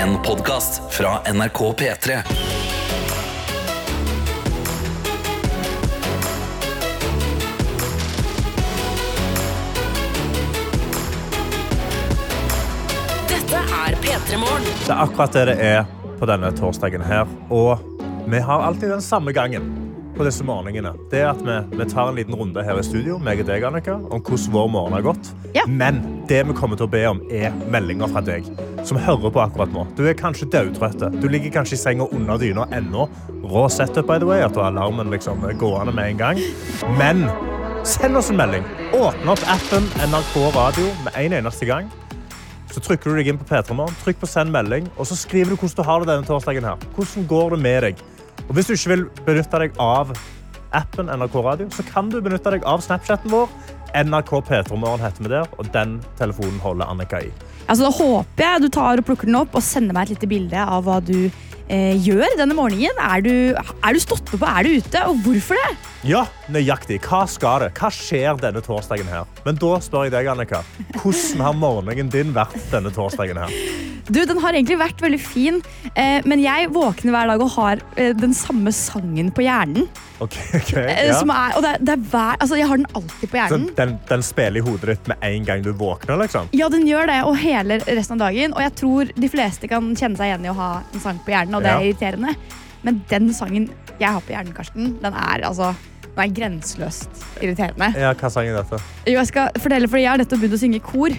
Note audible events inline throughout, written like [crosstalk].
En podkast fra NRK P3. Dette er P3 Morgen. Det er akkurat det det er på denne torsdagen her. Og vi har alltid den samme gangen på disse morgenene. Det er at vi, vi tar en liten runde her i studio meg og deg, Annika, om hvordan vår morgen har gått. Ja. Men det vi kommer til å be om, er meldinger fra deg som hører på akkurat nå. Du er kanskje daudtrøtt. Du ligger kanskje i senga under dyna ennå. Rå setup, by the way, at du har alarmen liksom gående med en gang. Men send oss en melding. Åpne opp appen NRK Radio med en eneste gang. Så trykker du deg inn på P3 Morgen, trykk på send melding, og så skriver du hvordan du har det denne torsdagen her. Hvordan går det med deg? Og hvis du ikke vil benytte deg av appen NRK Radio, så kan du benytte deg av Snapchatten vår. NRK P3 Morgen heter vi der, og den telefonen holder Annika i. Altså, da håper jeg du tar og plukker den opp og sender meg et lite bilde av hva du eh, gjør denne morgenen. Er du, er du stått på, er du ute, og hvorfor det? Ja, nøyaktig. Hva skal det? Hva skjer denne torsdagen her? Men da spør jeg deg, Annika. Hvordan har morgenen din vært denne torsdagen her? Du, Den har egentlig vært veldig fin, eh, men jeg våkner hver dag og har eh, den samme sangen på hjernen. Ok, ok. Eh, Ja. som er, og det, er- det er hver, altså, jeg har den alltid på Så hjernen. den, den spiller i hodet ditt med en gang du våkner, liksom? Ja, den gjør det, og hele resten av dagen. Og jeg tror de fleste kan kjenne seg igjen i å ha en sang på hjernen, og det er Ja. irriterende. Men den sangen jeg har på hjernen, Karsten, den er altså den er grenseløst irriterende. Ja, hva sang er dette? Jo, jeg skal fortelle, fordi jeg har nettopp begynt å synge i kor.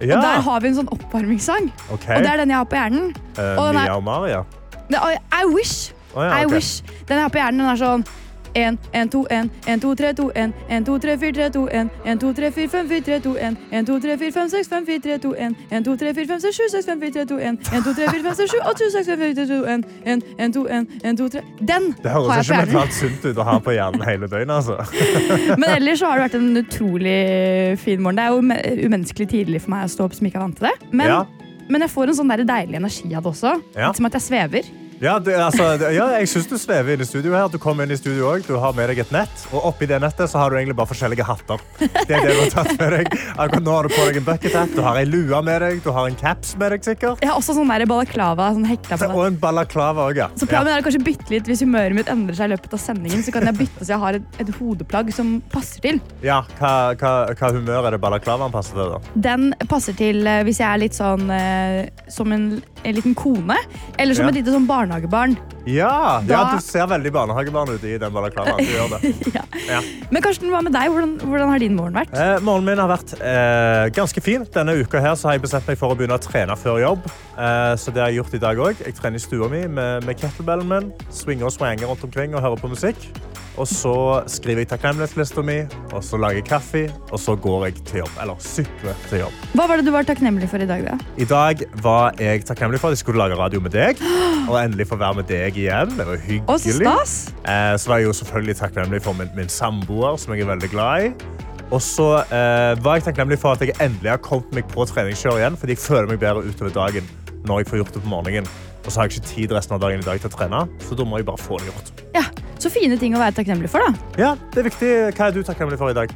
Ja, Og der har vi en sånn oppvarmingssang. Okay. Og det er den jeg har på hjernen. Uh, og den er- Mia og Maria. I, wish. Oh, ja, I wish. Den jeg har på hjernen, den er sånn 1, 1, 2, 1, 1, 2, 3, 2, 1, 1, 2, 3, 4, 3, 2, 1, 1, 2, 3, 4, 5, 4, 3, 2, 1, 1, 2, 3, 4, 5, 6, 5, 4, 3, 2, 1, 1, 2, 3, 4, 5, 6, 7, 6, 5, 4, 3, 2, 1, 1, 2, 3, 4, 5, 6, 7, 8, 7, 6, 5, 4, 3, 2, 1, 1, 1, 2, 1, 1, 2, 3 Den Det har høres jeg på ikke hjernen. sunt ut å ha på hjernen hele døgnet. altså. [laughs] Men ellers så har det vært en utrolig fin morgen. Det er jo me- umenneskelig tidlig for meg å stå opp som ikke er vant til det. Men, Ja. men jeg får en sånn der deilig energi av det også. Ja. Litt som at jeg svever. Ja, det, altså, ja, jeg syns du svever inn i studio her. Du kommer inn i studio også. Du har med deg et nett, og oppi det nettet så har du egentlig bare forskjellige hatter. Det er det du har tatt med deg. Akkurat nå har du på deg en bucket hat, du har ei lue med deg, du har en caps med deg sikkert. Jeg har også sånn der balaklava. Sånn hekta på Og en balaklava også, ja. Så planen er kanskje bytte litt Hvis humøret mitt endrer seg i løpet av sendingen, så kan jeg bytte så jeg har et, et hodeplagg som passer til. ja hva, hva, hva humør er det balaklavaen passer til? da? Den passer til eh, hvis jeg er litt sånn eh, som en, en liten kone, eller som Ja. et lite sånn barnehagebarn. Ja, ja, du ser veldig barnehagebarn ut i den balaklavaen. Du gjør det. [laughs] Ja. Ja. Men Karsten, hva med deg? Hvordan, hvordan har din morgen vært? Eh, morgenen min har vært eh, ganske fin. Denne uka her så har jeg bestemt meg for å begynne å trene før jobb. Eh, så det har jeg gjort i dag også. Jeg trener i stua mi med, med kettlebellen min. Swinger og swanger rundt omkring og hører på musikk. Og så skriver jeg takknemlighetslista mi, og så lager jeg kaffe, og så går jeg til jobb. Eller sykler til jobb. Hva var det du var takknemlig for i dag? da? I dag var jeg takknemlig for at jeg skulle lage radio med deg. [gasps] Og endelig få være med deg igjen. Det var Å, så hyggelig. stas! Eh, så var jeg jo selvfølgelig takknemlig for min, min samboer, som jeg er veldig glad i. Og så eh, var jeg takknemlig for at jeg endelig har kommet meg på treningskjør igjen, fordi jeg føler meg bedre utover dagen når jeg får gjort det på morgenen. Og så har jeg ikke tid resten av dagen i dag til å trene, så da må jeg bare få det gjort. Ja, Så fine ting å være takknemlig for. da. Ja, det er viktig. Hva er du takknemlig for i dag?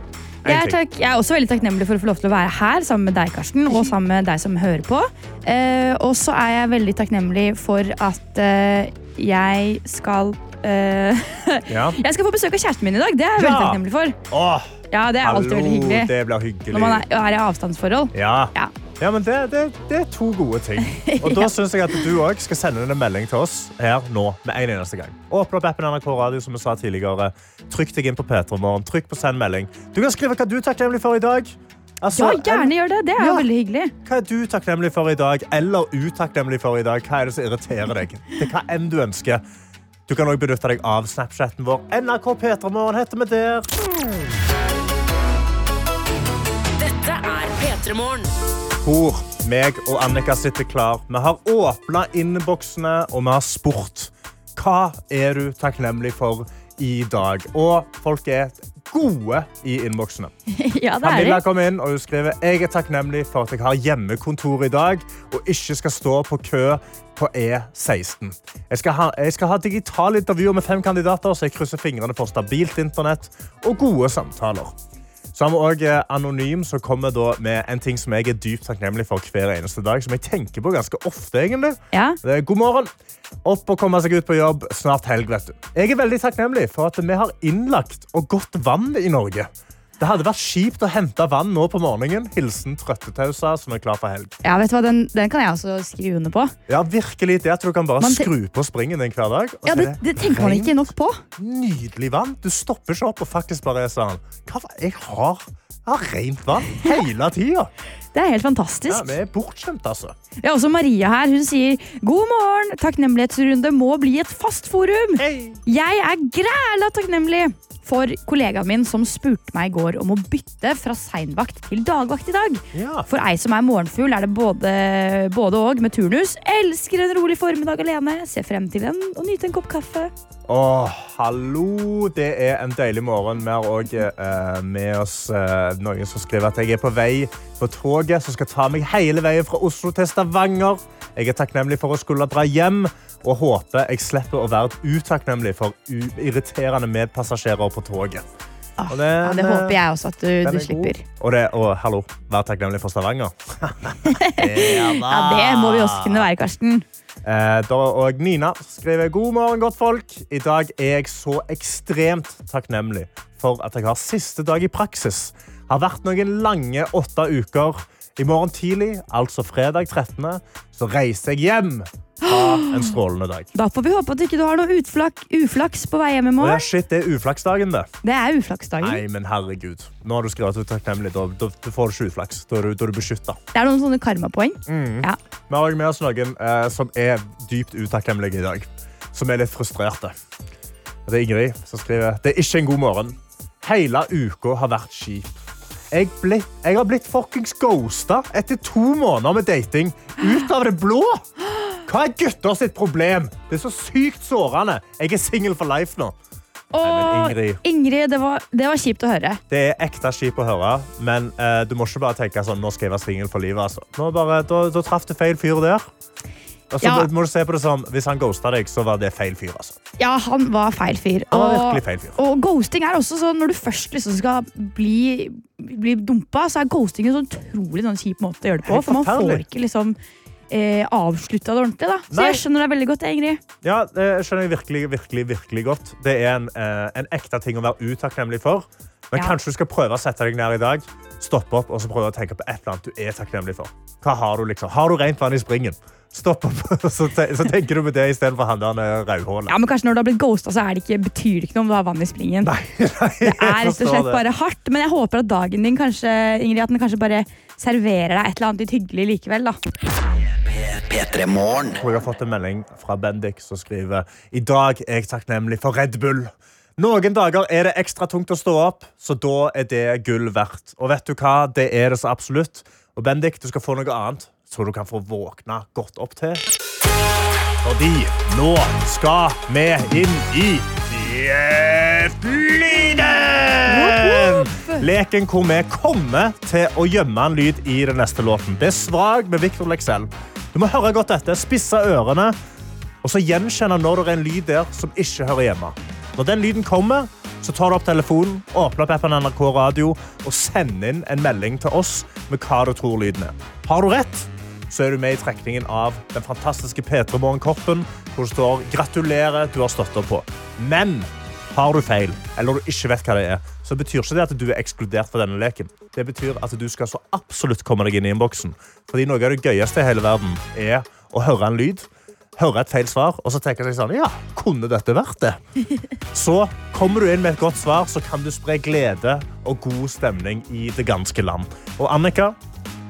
Jeg er, takk, jeg er også veldig takknemlig for å få lov til å være her sammen med deg, Karsten, og sammen med deg som hører på. Eh, og så er jeg veldig takknemlig for at eh, jeg skal eh, [laughs] Ja. Jeg skal få besøk av kjæresten min i dag. Det er jeg Ja. veldig takknemlig for. Åh, Ja, Det er alltid veldig hyggelig det hyggelig. når man er, er i avstandsforhold. Ja. Ja. Men det, det, det er to gode ting. Og [laughs] da synes jeg at du også skal sende en melding til oss her nå med en eneste gang. Åpne opp appen NRK Radio, som vi sa tidligere. Trykk deg inn på P3 Morgen. Trykk på send melding. Du kan skrive hva du er takknemlig for i dag. Altså, Ja, gjerne gjør det. Det er Ja. veldig hyggelig. Hva er du takknemlig for i dag, eller utakknemlig for i dag? Hva er det som irriterer deg? Det er hva enn du ønsker. Du kan også benytte deg av Snapchatten vår. NRK P3 Morgen heter vi der. Dette er P3 Hvor meg og Annika sitter klar. Vi har åpna innboksene, og vi har spurt hva er du takknemlig for i dag. Og folk er gode i innboksene. [laughs] Ja, det Camilla er det. kom inn og hun skriver jeg er takknemlig for at jeg har hjemmekontor i dag og ikke skal stå på kø på E16. Jeg skal ha, jeg skal ha digitale intervjuer med fem kandidater, så jeg krysser fingrene for stabilt internett og gode samtaler. Så har vi eh, Anonym, som kommer da med en ting som jeg er dypt takknemlig for hver eneste dag. Som jeg tenker på ganske ofte, egentlig. Ja. God morgen. Opp og komme seg ut på jobb. Snart helg, vet du. Jeg er veldig takknemlig for at vi har innlagt og godt vann i Norge. Det hadde vært kjipt å hente vann nå på morgenen. Hilsen Trøttetausa, som er klar for helg. Ja, vet du hva, den, den kan jeg også skrive under på. Ja, virkelig det at du kan bare Man skru på springen din hver dag. Ja, det, det tenker man ikke nok på. Nydelig vann. Du stopper ikke opp og faktisk bare er sånn Jeg har, jeg har rent vann [laughs] hele tida. Det er helt fantastisk. Ja, vi er bortskjemt, altså. Ja, også Maria her. Hun sier god morgen. Takknemlighetsrunde må bli et fast forum. Jeg er græla takknemlig for kollegaen min som spurte meg i går om å bytte fra seinvakt til dagvakt i dag. Ja. For ei som er morgenfugl, er det både, både og med turnus. Elsker en rolig formiddag alene. Ser frem til en, og nyte en kopp kaffe. Å, hallo. Det er en deilig morgen. Vi har òg eh, med oss eh, noen som skriver at jeg er på vei på toget som skal ta meg hele veien fra Oslo til Stavanger. Jeg er takknemlig for å skulle dra hjem og håper jeg slipper å være utakknemlig for irriterende medpassasjerer på toget. Ah, det- ja, det håper jeg også at du, du er slipper. Og, det, og hallo, vær takknemlig for Stavanger. ja, [laughs] Ja, Det må vi også kunne være, Karsten. Eh, da, og Nina skriver God morgen, godt folk. I dag er jeg så ekstremt takknemlig for at jeg har siste dag i praksis. Har vært noen lange åtte uker. I morgen tidlig, altså fredag 13., så reiser jeg hjem. Ha en strålende dag. Da får vi håpe at ikke du har noe utflak, uflaks på vei hjem i Å ja, shit, det er uflaksdagen, det. Det er uflaksdagen. Nei, men herregud. Nå har du skrevet at du er takknemlig. Da, da, da får du ikke uflaks. Da er du, da er du beskytta. Det er noen sånne karmapoeng. Ja. Vi har også med oss noen eh, som er dypt utakknemlige i dag. Som er litt frustrerte. Det er Ingrid som skriver Det er ikke en god morgen. Hele uka har vært kjip. Jeg, ble, jeg har blitt fuckings ghosta etter to måneder med dating. Ut av det blå! [gasps] [gasps] Hva er gutter sitt problem? Det er så sykt sårende. Jeg er single for life nå. Og Ingrid. Ingrid, det var, det var kjipt å høre. Det er ekte kjipt å høre, men uh, du må ikke bare tenke sånn, nå skal jeg være single for livet. Altså. Nå bare, da, da traff du feil fyr der. Og så Ja. må du se på det som, Hvis han ghosta deg, så var det feil fyr. Altså. Ja, han var feil fyr. Han var feil fyr. og ghosting er også sånn når du først liksom skal bli, bli dumpa, så er ghosting en sånn utrolig sånn kjip måte å gjøre det på. For man får ikke liksom eh, avslutta det ordentlig. da. Så Nei. jeg skjønner deg veldig godt, Ingrid. Ja, det skjønner jeg virkelig, virkelig, virkelig godt. Det er en, eh, en ekte ting å være utakknemlig for. Men Ja. kanskje du skal prøve å sette deg ned i dag, stoppe opp og så prøve å tenke på et eller annet du er takknemlig for. Hva Har du liksom? Har du rent vann i springen? Stopp opp, [laughs] så, te så tenker du på det istedenfor han der rødhålet. Ja, men kanskje Når du har blitt ghosta, så er det ikke, betyr det ikke noe om du har vann i springen. Nei, [laughs] nei, Det er rett og slett bare hardt. Men jeg håper at dagen din kanskje, Ingrid, at den kanskje bare serverer deg et eller annet litt hyggelig likevel. da. P3 Morgen. Jeg har fått en melding fra Bendik som skriver I dag er jeg takknemlig for Red Bull. Noen dager er det ekstra tungt å stå opp, så da er det gull verdt. Og vet du hva? Det er det så absolutt. Og Bendik, du skal få noe annet så du kan få våkne godt opp til. Fordi nå skal vi inn i Fjeftlyden! Leken hvor vi kommer til å gjemme en lyd i den neste låten. Det er svak med Victor Lexell. Du må høre godt etter, spisse ørene, og så gjenkjenne når det er en lyd der som ikke hører hjemme. Når den lyden kommer, så tar du opp telefonen, åpner opp appen NRK Radio og sender inn en melding til oss med hva du tror lyden er. Har du rett, så er du med i trekningen av den fantastiske P3 Morgen-koppen, hvor det står 'Gratulerer, du har stått opp på'. Men har du feil, eller du ikke vet hva det er, så betyr ikke det at du er ekskludert fra denne leken. Det betyr at du skal så absolutt komme deg inn i innboksen. Fordi noe av det gøyeste i hele verden er å høre en lyd, høre et feil svar, og så tenke seg sånn Ja, kunne dette vært det? [laughs] Så kommer du inn med et godt svar, så kan du spre glede og god stemning i det ganske land. Og Annika,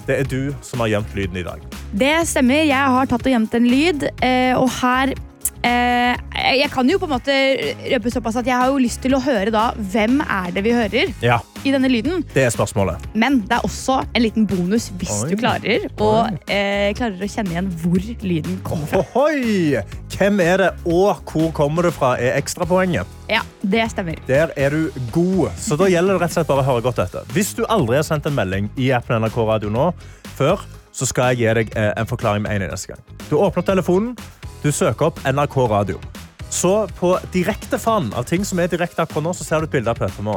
det er du som har gjemt lyden i dag. Det stemmer. Jeg har tatt og gjemt en lyd, eh, og her eh, Jeg kan jo på en måte røpe såpass at jeg har jo lyst til å høre da hvem er det vi hører Ja, i denne lyden. det er spørsmålet. Men det er også en liten bonus hvis Oi. du klarer, og eh, klarer å kjenne igjen hvor lyden kommer fra. Ohoi! Hvem er det, og hvor kommer det fra, er ekstrapoenget. Ja, det stemmer. Der er du god. Så da gjelder det rett og slett bare å høre godt etter. Hvis du aldri har sendt en melding i appen NRK Radio nå før, så skal jeg gi deg eh, en forklaring med en eneste gang. Du åpner telefonen, du søker opp NRK Radio. Så på direkte fan av ting som er direkte akkurat nå, så ser du et bilde av P3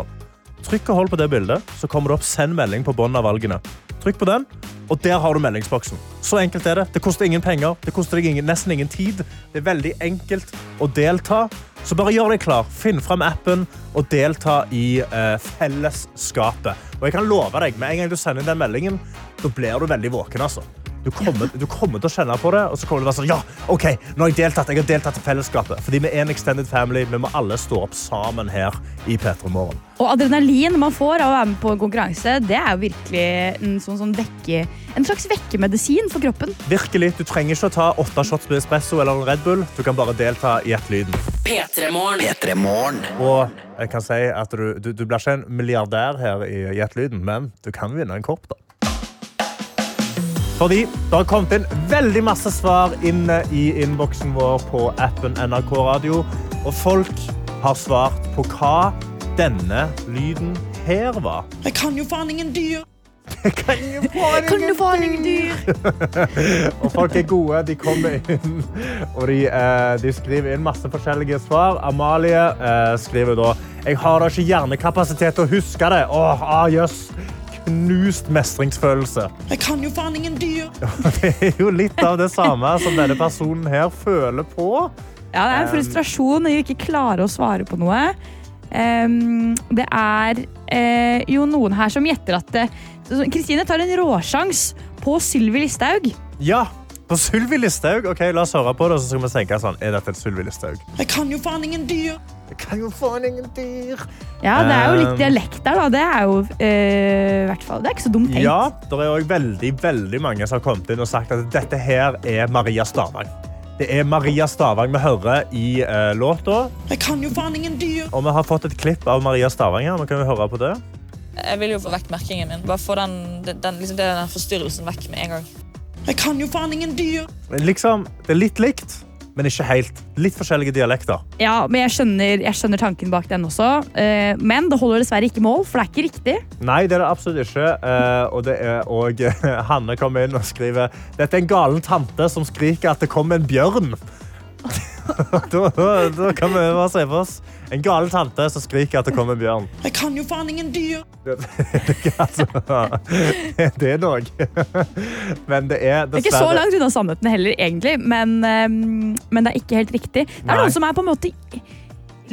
Trykk og hold på det bildet, så kommer det opp 'send melding' på bunnen av valgene. Trykk på den, og der har du meldingsboksen. Så enkelt er det. Det koster ingen penger, det koster deg nesten ingen tid. Det er veldig enkelt å delta. Så bare gjør deg klar. Finn fram appen og delta i eh, fellesskapet. Og jeg kan love deg, med en gang du sender inn den meldingen, da blir du veldig våken. altså. Du kommer, du kommer til å kjenne på det, og så kommer du til å være sånn, ja, ok, nå har jeg deltatt, jeg har deltatt i fellesskapet. Fordi vi er en extended family, vi må alle stå opp sammen her i P3 Morgen. Og adrenalin man får av å være med på en konkurranse, det er jo virkelig en, sånn, sånn vekke, en slags vekkemedisin for kroppen. Virkelig, du trenger ikke å ta åtte shots med espresso eller en Red Bull. Du kan bare delta i ett lyden. P3morgen. P3 Morgen. Og jeg kan si at du, du, du blir ikke en milliardær her i Gjett-lyden, men du kan vinne en kopp, da. Fordi det har kommet inn veldig masse svar inne i innboksen vår på appen NRK Radio. Og folk har svart på hva denne lyden her var. Jeg kan jo faen ingen dyr. [laughs] Kan jo få Kan du få ingen dyr? [laughs] Og folk er gode. De kommer inn, og de, eh, de skriver inn masse forskjellige svar. Amalie eh, skriver da Jeg har da ikke hjernekapasitet til å huske det. Åh, ah, jøss. Knust mestringsfølelse. Jeg kan jo faen ingen dyr. [laughs] Det er jo litt av det samme som denne personen her føler på. Ja, det er en frustrasjon å ikke klare å svare på noe. Um, det er uh, jo noen her som gjetter at Kristine tar en råsjans på Sylvi Listhaug. Ja, på Sylvi Listhaug. Ok, La oss høre på det, så skal vi tenke sånn, er dette et Sylvi Listhaug? Jeg kan jo faen ingen dyr. Jeg kan jo faen ingen dyr. Ja, det er jo litt Um, dialekt der, da. Det er jo øh, hvert fall Det er ikke så dumt tenkt. Ja, det er òg veldig, veldig mange som har kommet inn og sagt at dette her er Maria Stavang. Det er Maria Stavang vi hører i uh, låta, Jeg kan jo faen ingen dyr. og vi har fått et klipp av Maria Stavang her. Nå kan vi høre på det. Jeg vil jo få vekk merkingen min. Bare få den, den, den, liksom, den forstyrrelsen vekk med en gang. Jeg kan jo faen ingen dyr. Liksom, det er litt likt, men ikke helt. Litt forskjellige dialekter. Ja, men jeg skjønner, jeg skjønner tanken bak den også. Eh, men det holder dessverre ikke mål, for det er ikke riktig. Nei, det er det absolutt ikke. Eh, og det er og [laughs] Hanne kommer inn og skriver Dette er en galen tante som skriker at det kommer en bjørn. [laughs] [laughs] da, da, da kan vi bare se for oss en gal tante som skriker at det kommer en bjørn. Jeg kan jo faen ingen dyr. [laughs] altså, [laughs] det er noe. Men det er Det er ikke så langt unna sannheten heller, egentlig, men, eh, men det er ikke helt riktig. Det er Nei. noen som er på en måte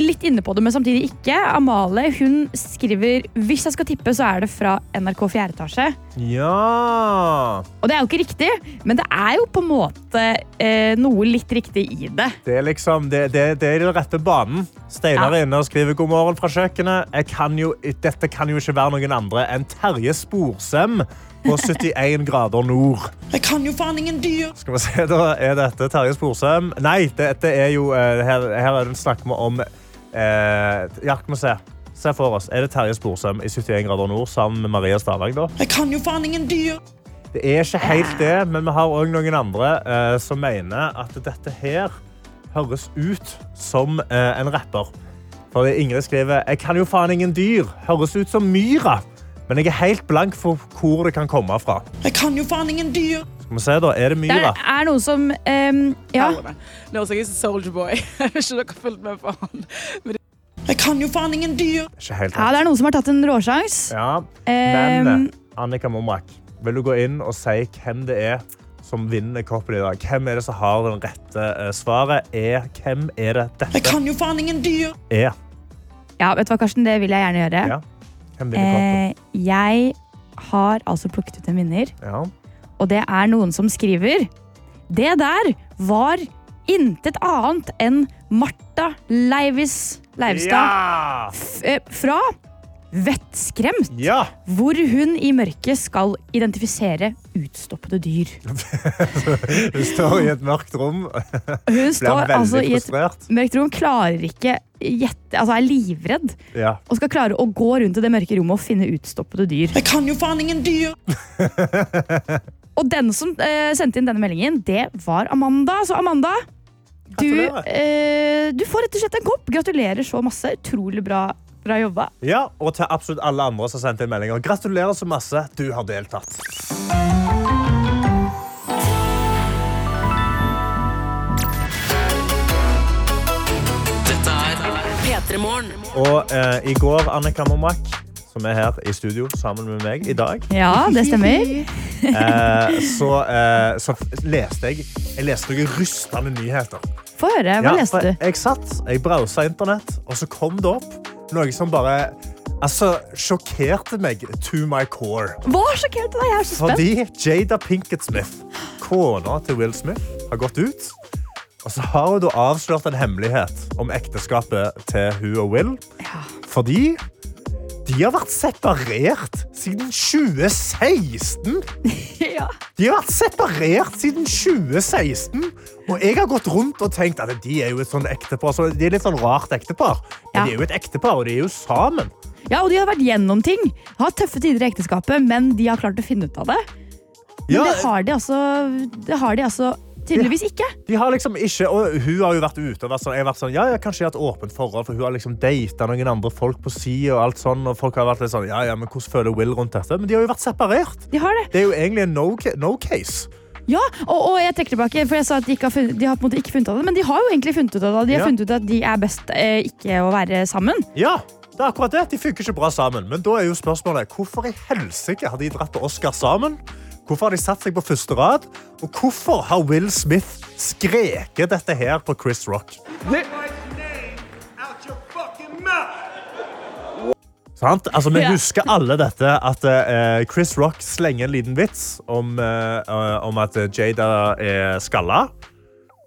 litt inne på det, men samtidig ikke. Amalie hun skriver hvis jeg skal tippe, så er det fra NRK 4. etasje. Ja! Og det er jo ikke riktig, men det er jo på en måte eh, noe litt riktig i det. Det er liksom, det, det, det er den rette banen. Steinar Ja. er inne og skriver god morgen fra kjøkkenet. Jeg kan jo, dette kan jo ikke være noen andre enn Terje Sporsem på [laughs] 71 grader nord. Jeg kan jo faen ingen dyr. Skal vi se, da er dette Terje Sporsem. Nei, dette er jo eh, Her, her er det snakk om Ja, skal vi se. Se for oss. Er det Terje Sporsem i 71 grader nord sammen med Maria Stavang, da? Jeg kan jo faen ingen dyr. Det er ikke helt det, men vi har òg noen andre eh, som mener at dette her høres ut som eh, en rapper. For Ingrid skriver Jeg kan jo faen ingen dyr. Høres ut som myra. Men jeg er helt blank for hvor det kan komme fra. Jeg kan jo faen ingen dyr. Skal vi se da, Er det Det myra? er, er noe som um, Ja. Det høres ut som Soldier Boy. [laughs] Jeg vet ikke dere har fulgt med på han. Jeg kan jo faen ingen dyr. Ikke helt ja, det er noen som har tatt en råsjans. Ja, men Ehm, eh, Annika Momrak, vil du gå inn og si hvem det er som vinner koppen i dag? Hvem er det som har den rette eh, svaret? Er, hvem er det Jeg dette kan jo faen ingen dyr. er? ja, vet du hva, Karsten? Det vil jeg gjerne gjøre. Ja. Eh, jeg har altså plukket ut en vinner, Ja. og det er noen som skriver Det der var intet annet enn Martha Leivis Leivstad Ja! eh, fra Vettskremt, ja! hvor hun i mørket skal identifisere utstoppede dyr. [laughs] hun står i et mørkt rom, Hun blir står veldig altså i et mørkt rom, klarer ikke gjette, altså er livredd, Ja. og skal klare å gå rundt i det mørke rommet og finne utstoppede dyr. Jeg kan jo faen ingen dyr. [laughs] Og den som eh, sendte inn denne meldingen, det var Amanda. Så Amanda, du, eh, du får rett og slett en kopp. Gratulerer så masse. Utrolig bra, bra jobba. ja, og til absolutt alle andre som sendte inn meldinger. Gratulerer så masse. Du har deltatt. Og eh, i går, Annika Momak, som er her i studio sammen med meg i dag. Ja, det stemmer. [laughs] Eh, så, eh, så leste jeg Jeg leste noen rystende nyheter. Få høre. Hva Ja, leste du? Jeg satt, jeg browsa internett, og så kom det opp noe som bare altså, sjokkerte meg to my core. Hva sjokkerte deg? Jeg er så spent. Fordi Jada Pinkett Smith, kona til Will Smith, har gått ut. Og så har hun avslørt en hemmelighet om ekteskapet til hun og Will. Fordi de har vært separert siden 2016. [laughs] Ja. De har vært separert siden 2016. Og jeg har gått rundt og tenkt at de er jo et sånn ektepar. Så de er litt sånn rart ektepar. Men Ja. de er jo et ektepar, og de er jo sammen. ja, og de har vært gjennom ting. Har tøffe tider i ekteskapet, men de har klart å finne ut av det. Men Ja, det har de altså, det har de altså tydeligvis ikke. De har liksom ikke, og Hun har jo vært ute og vært sånn, jeg har vært sånn ja, ja, kanskje jeg har et åpent forhold, for hun har liksom data noen andre folk på si og alt sånn, og folk har vært litt sånn, ja, ja, men hvordan føler Will rundt dette? Men de har jo vært separert. De har det. Det er jo egentlig en no, no case. Ja, og, og jeg trekker tilbake, for jeg sa at de, har funnet, de har på en måte ikke funnet ut av det, men de har jo egentlig funnet ut av det. De har Ja. funnet ut at de er best eh, ikke å være sammen. Ja, det er akkurat det. De funker ikke bra sammen. Men da er jo spørsmålet, hvorfor i helsike har de dratt på Oscar sammen? Hvorfor har de satt seg på første rad? Og hvorfor har Will Smith skreket dette her på Chris Rock? Sant? Altså, vi husker alle dette at uh, Chris Rock slenger en liten vits om, eh, om at Jada er skalla.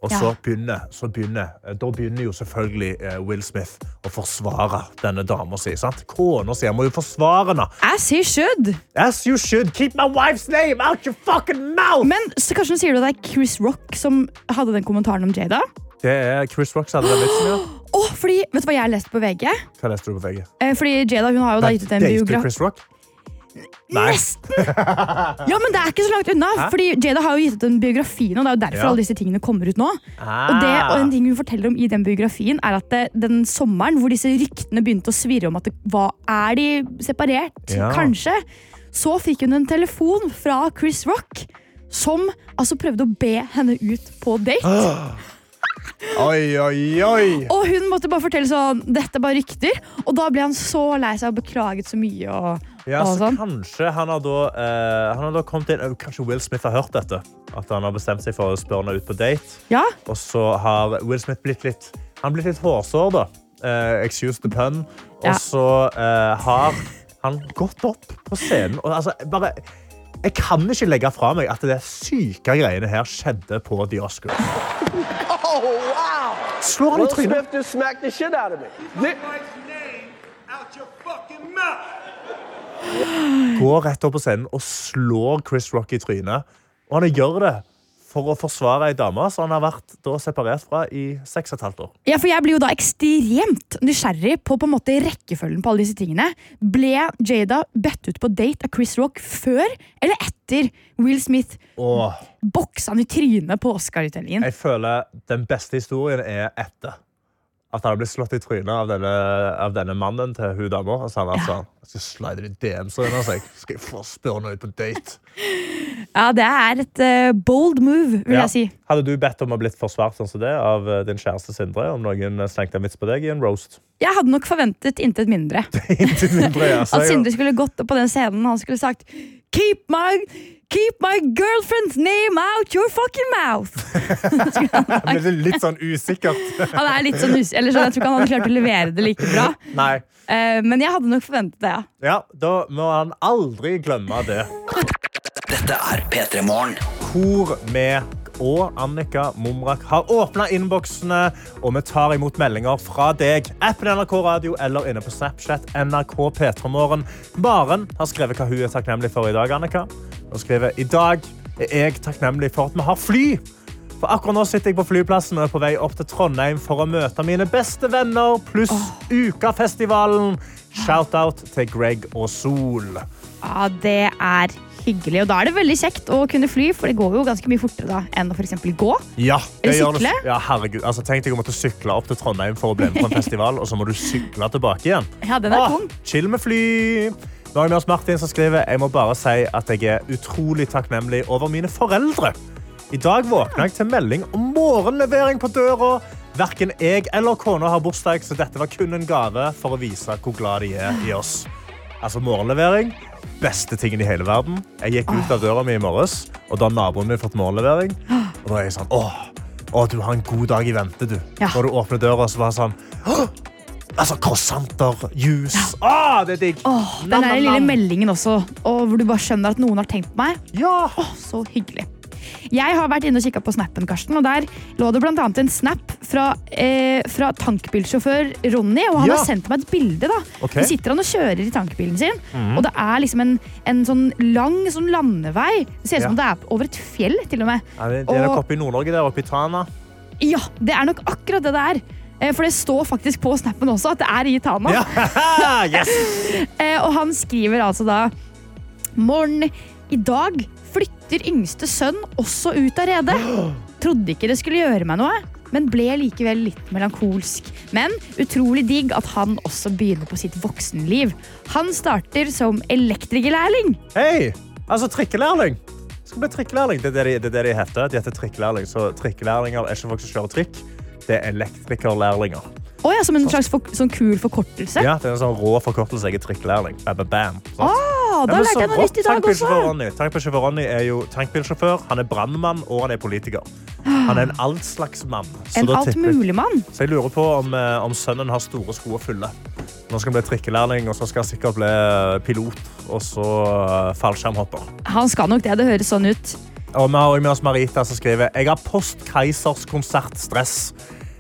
Og så Ja. begynner, så begynner, eh, da begynner jo selvfølgelig eh, Will Smith å forsvare denne dama si. Kona si jeg må jo forsvare henne. As he should. As you should. Keep my wife's name out your fucking mouth! Men så kanskje sier du det er Chris Rock som hadde den kommentaren om Jada? Det er Chris Rock som hadde den vitsen, ja. Åh, fordi, vet du hva jeg leste på VG? Hva leste du på VG? Eh, fordi Jada hun har jo da gitt ut en biografi. Chris Rock? Nei. Nesten! Ja, men det er ikke så langt unna. Hæ? Fordi Jada har jo gitt ut en biografi nå. Det er jo derfor Ja. alle disse tingene kommer ut nå. Ah. Og, det, og en ting hun forteller om i den biografien, er at det, den sommeren hvor disse ryktene begynte å svirre om at det, hva, er de separert, Ja. kanskje, så fikk hun en telefon fra Chris Rock som altså prøvde å be henne ut på date. [gasps] Oi, oi, oi! Og hun måtte bare fortelle sånn Dette er bare rykter. Og da ble han så lei seg og beklaget så mye. Og, Ja, så sånn. kanskje han har, da, eh, han har da kommet inn Kanskje Will Smith har hørt dette? At han har bestemt seg for å spørre henne ut på date. Ja, Og så har Will Smith blitt litt, han blitt litt hårsår, da. Eh, excuse the pun. Og Ja. så eh, har han gått opp på scenen og altså, bare Jeg kan ikke legge fra meg at det syke greiene her skjedde på The Oscars. Oh, wow. Slår han i Will trynet? Smith just smacked the shit out of me. Går rett opp på scenen og slår Chris Rock i trynet. Og han gjør det for å forsvare ei dame som han har vært da separert fra i seks og et halvt år. Ja, for jeg blir jo da ekstremt nysgjerrig på på en måte rekkefølgen på alle disse tingene. Ble Jada bedt ut på date av Chris Rock før eller etter Will Smith boksa han i trynet på Oscar-utdelingen? jeg føler den beste historien er etter. At han ble slått i trynet av denne, av denne mannen til hun dama. Og så han vært sånn Jeg skal slide i DM, så jeg. Skal jeg få spørre henne ut på date? Ja, det er et uh, bold move, vil Ja. jeg si. Hadde du bedt om å blitt forsvart sånn som det av uh, din kjæreste Sindre? Om noen slengte en vits på deg i en roast? Jeg hadde nok forventet intet mindre. [laughs] Intet mindre, ja. At Sindre skulle gått opp på den scenen og han skulle sagt Keep my, keep my girlfriend's name out your fucking mouth! [laughs] Det er litt sånn usikkert. Han er litt sånn us... Eller sånn, jeg tror ikke han hadde klart å levere det like bra. Nei. Uh, men jeg hadde nok forventet det, ja. Ja, da må han aldri glemme det. Dette er P3 Morgen. Hvor vi og Annika Mumrak har åpna innboksene, og vi tar imot meldinger fra deg. Appen NRK Radio eller inne på Snapchat NRK P3morgen. Maren har skrevet hva hun er takknemlig for i dag. Annika. Hun skriver i dag er jeg takknemlig for at vi har fly. For akkurat nå sitter jeg på flyplassen og er på vei opp til Trondheim for å møte mine beste venner pluss Ukafestivalen. Shout-out til Greg og Sol. Ja, det er hyggelig. Og da er det veldig kjekt å kunne fly, for det går jo ganske mye fortere da enn å for gå. Ja, det Eller sykle? Ja, herregud. Altså, tenk deg å måtte sykle opp til Trondheim for å bli med på en [laughs] festival, og så må du sykle tilbake igjen. Ja, den er ah, tung. chill med fly. Nå har med oss Martin som skriver Jeg må bare si at jeg er utrolig takknemlig over mine foreldre. I dag våkna jeg til melding om morgenlevering på døra. Verken jeg eller kona har bursdag, så dette var kun en gave for å vise hvor glad de er i oss. Altså, morgenlevering, beste tingen i hele verden. Jeg gikk ut av døra mi i morges, og da har naboen min fått morgenlevering. Og da er jeg sånn, åh, åh, du har en god dag i vente, du. Ja. Når du åpner døra, så var det sånn, altså, croissanter, juice. Å, det er digg. Åh, den der lille meldingen også, og hvor du bare skjønner at noen har tenkt på meg. Ja. Åh, så hyggelig. Jeg har vært inne og kikket på snappen, Karsten, og der lå det annet en snap fra, eh, fra tankbilsjåfør Ronny, og han Ja. har sendt meg et bilde. da. Okay. Så sitter han og kjører i tankbilen sin, og det er liksom en, en sånn lang sånn landevei. Det ser ut som det er over et fjell, til og med. Ja, det det er nok oppe i Nord-Norge der, oppe i Tana. Ja, det er nok akkurat det det er. Eh, For det står faktisk på snappen også at det er i Tana. Ja, [laughs] yes. [laughs] Eh, og han skriver altså da Morgen, i dag flytter yngste sønn også ut av redet. [gasps] Trodde ikke det skulle gjøre meg noe, men ble likevel litt melankolsk. Men utrolig digg at han også begynner på sitt voksenliv. Han starter som elektrikerlærling. Hei, altså trikkelærling. Skal bli trikkelærling. Det er det de, det er det de heter. De heter trikkelærling. Så trikkelærlinger er ikke folk som kjører trikk. Er elektrikerlærlinger. Oh, ja, som en slags for, sånn kul forkortelse. Ja, det er en sånn rå forkortelse. Jeg er trikkelærling. Bam, bam, bam. Å, Ja, da lærte jeg noe nytt i dag også. Tankbilsjåfør Ronny er jo tankbilsjåfør, han er brannmann og han er politiker. Han er en all slags mann. Så En da alt mulig mann. Så jeg lurer på om, eh, om sønnen har store sko å fylle. Nå skal han bli trikkelærling, og så skal han sikkert bli eh, pilot, og så eh, fallskjermhopper. Han skal nok det. Det høres sånn ut. Og vi har også med oss Marita som skriver Jeg har post-Keisers konsertstress.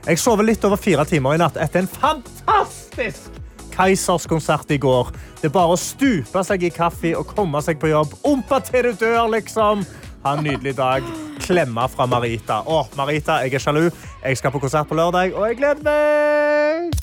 Jeg sover litt over fire timer i natt etter en fantastisk Keisers konsert i går. Det er bare å stupe seg i kaffe og komme seg på jobb. Ompa til du dør, liksom. Ha en nydelig dag. Klemme fra Marita. Å, Marita, jeg er sjalu. Jeg skal på konsert på lørdag, og jeg gleder meg.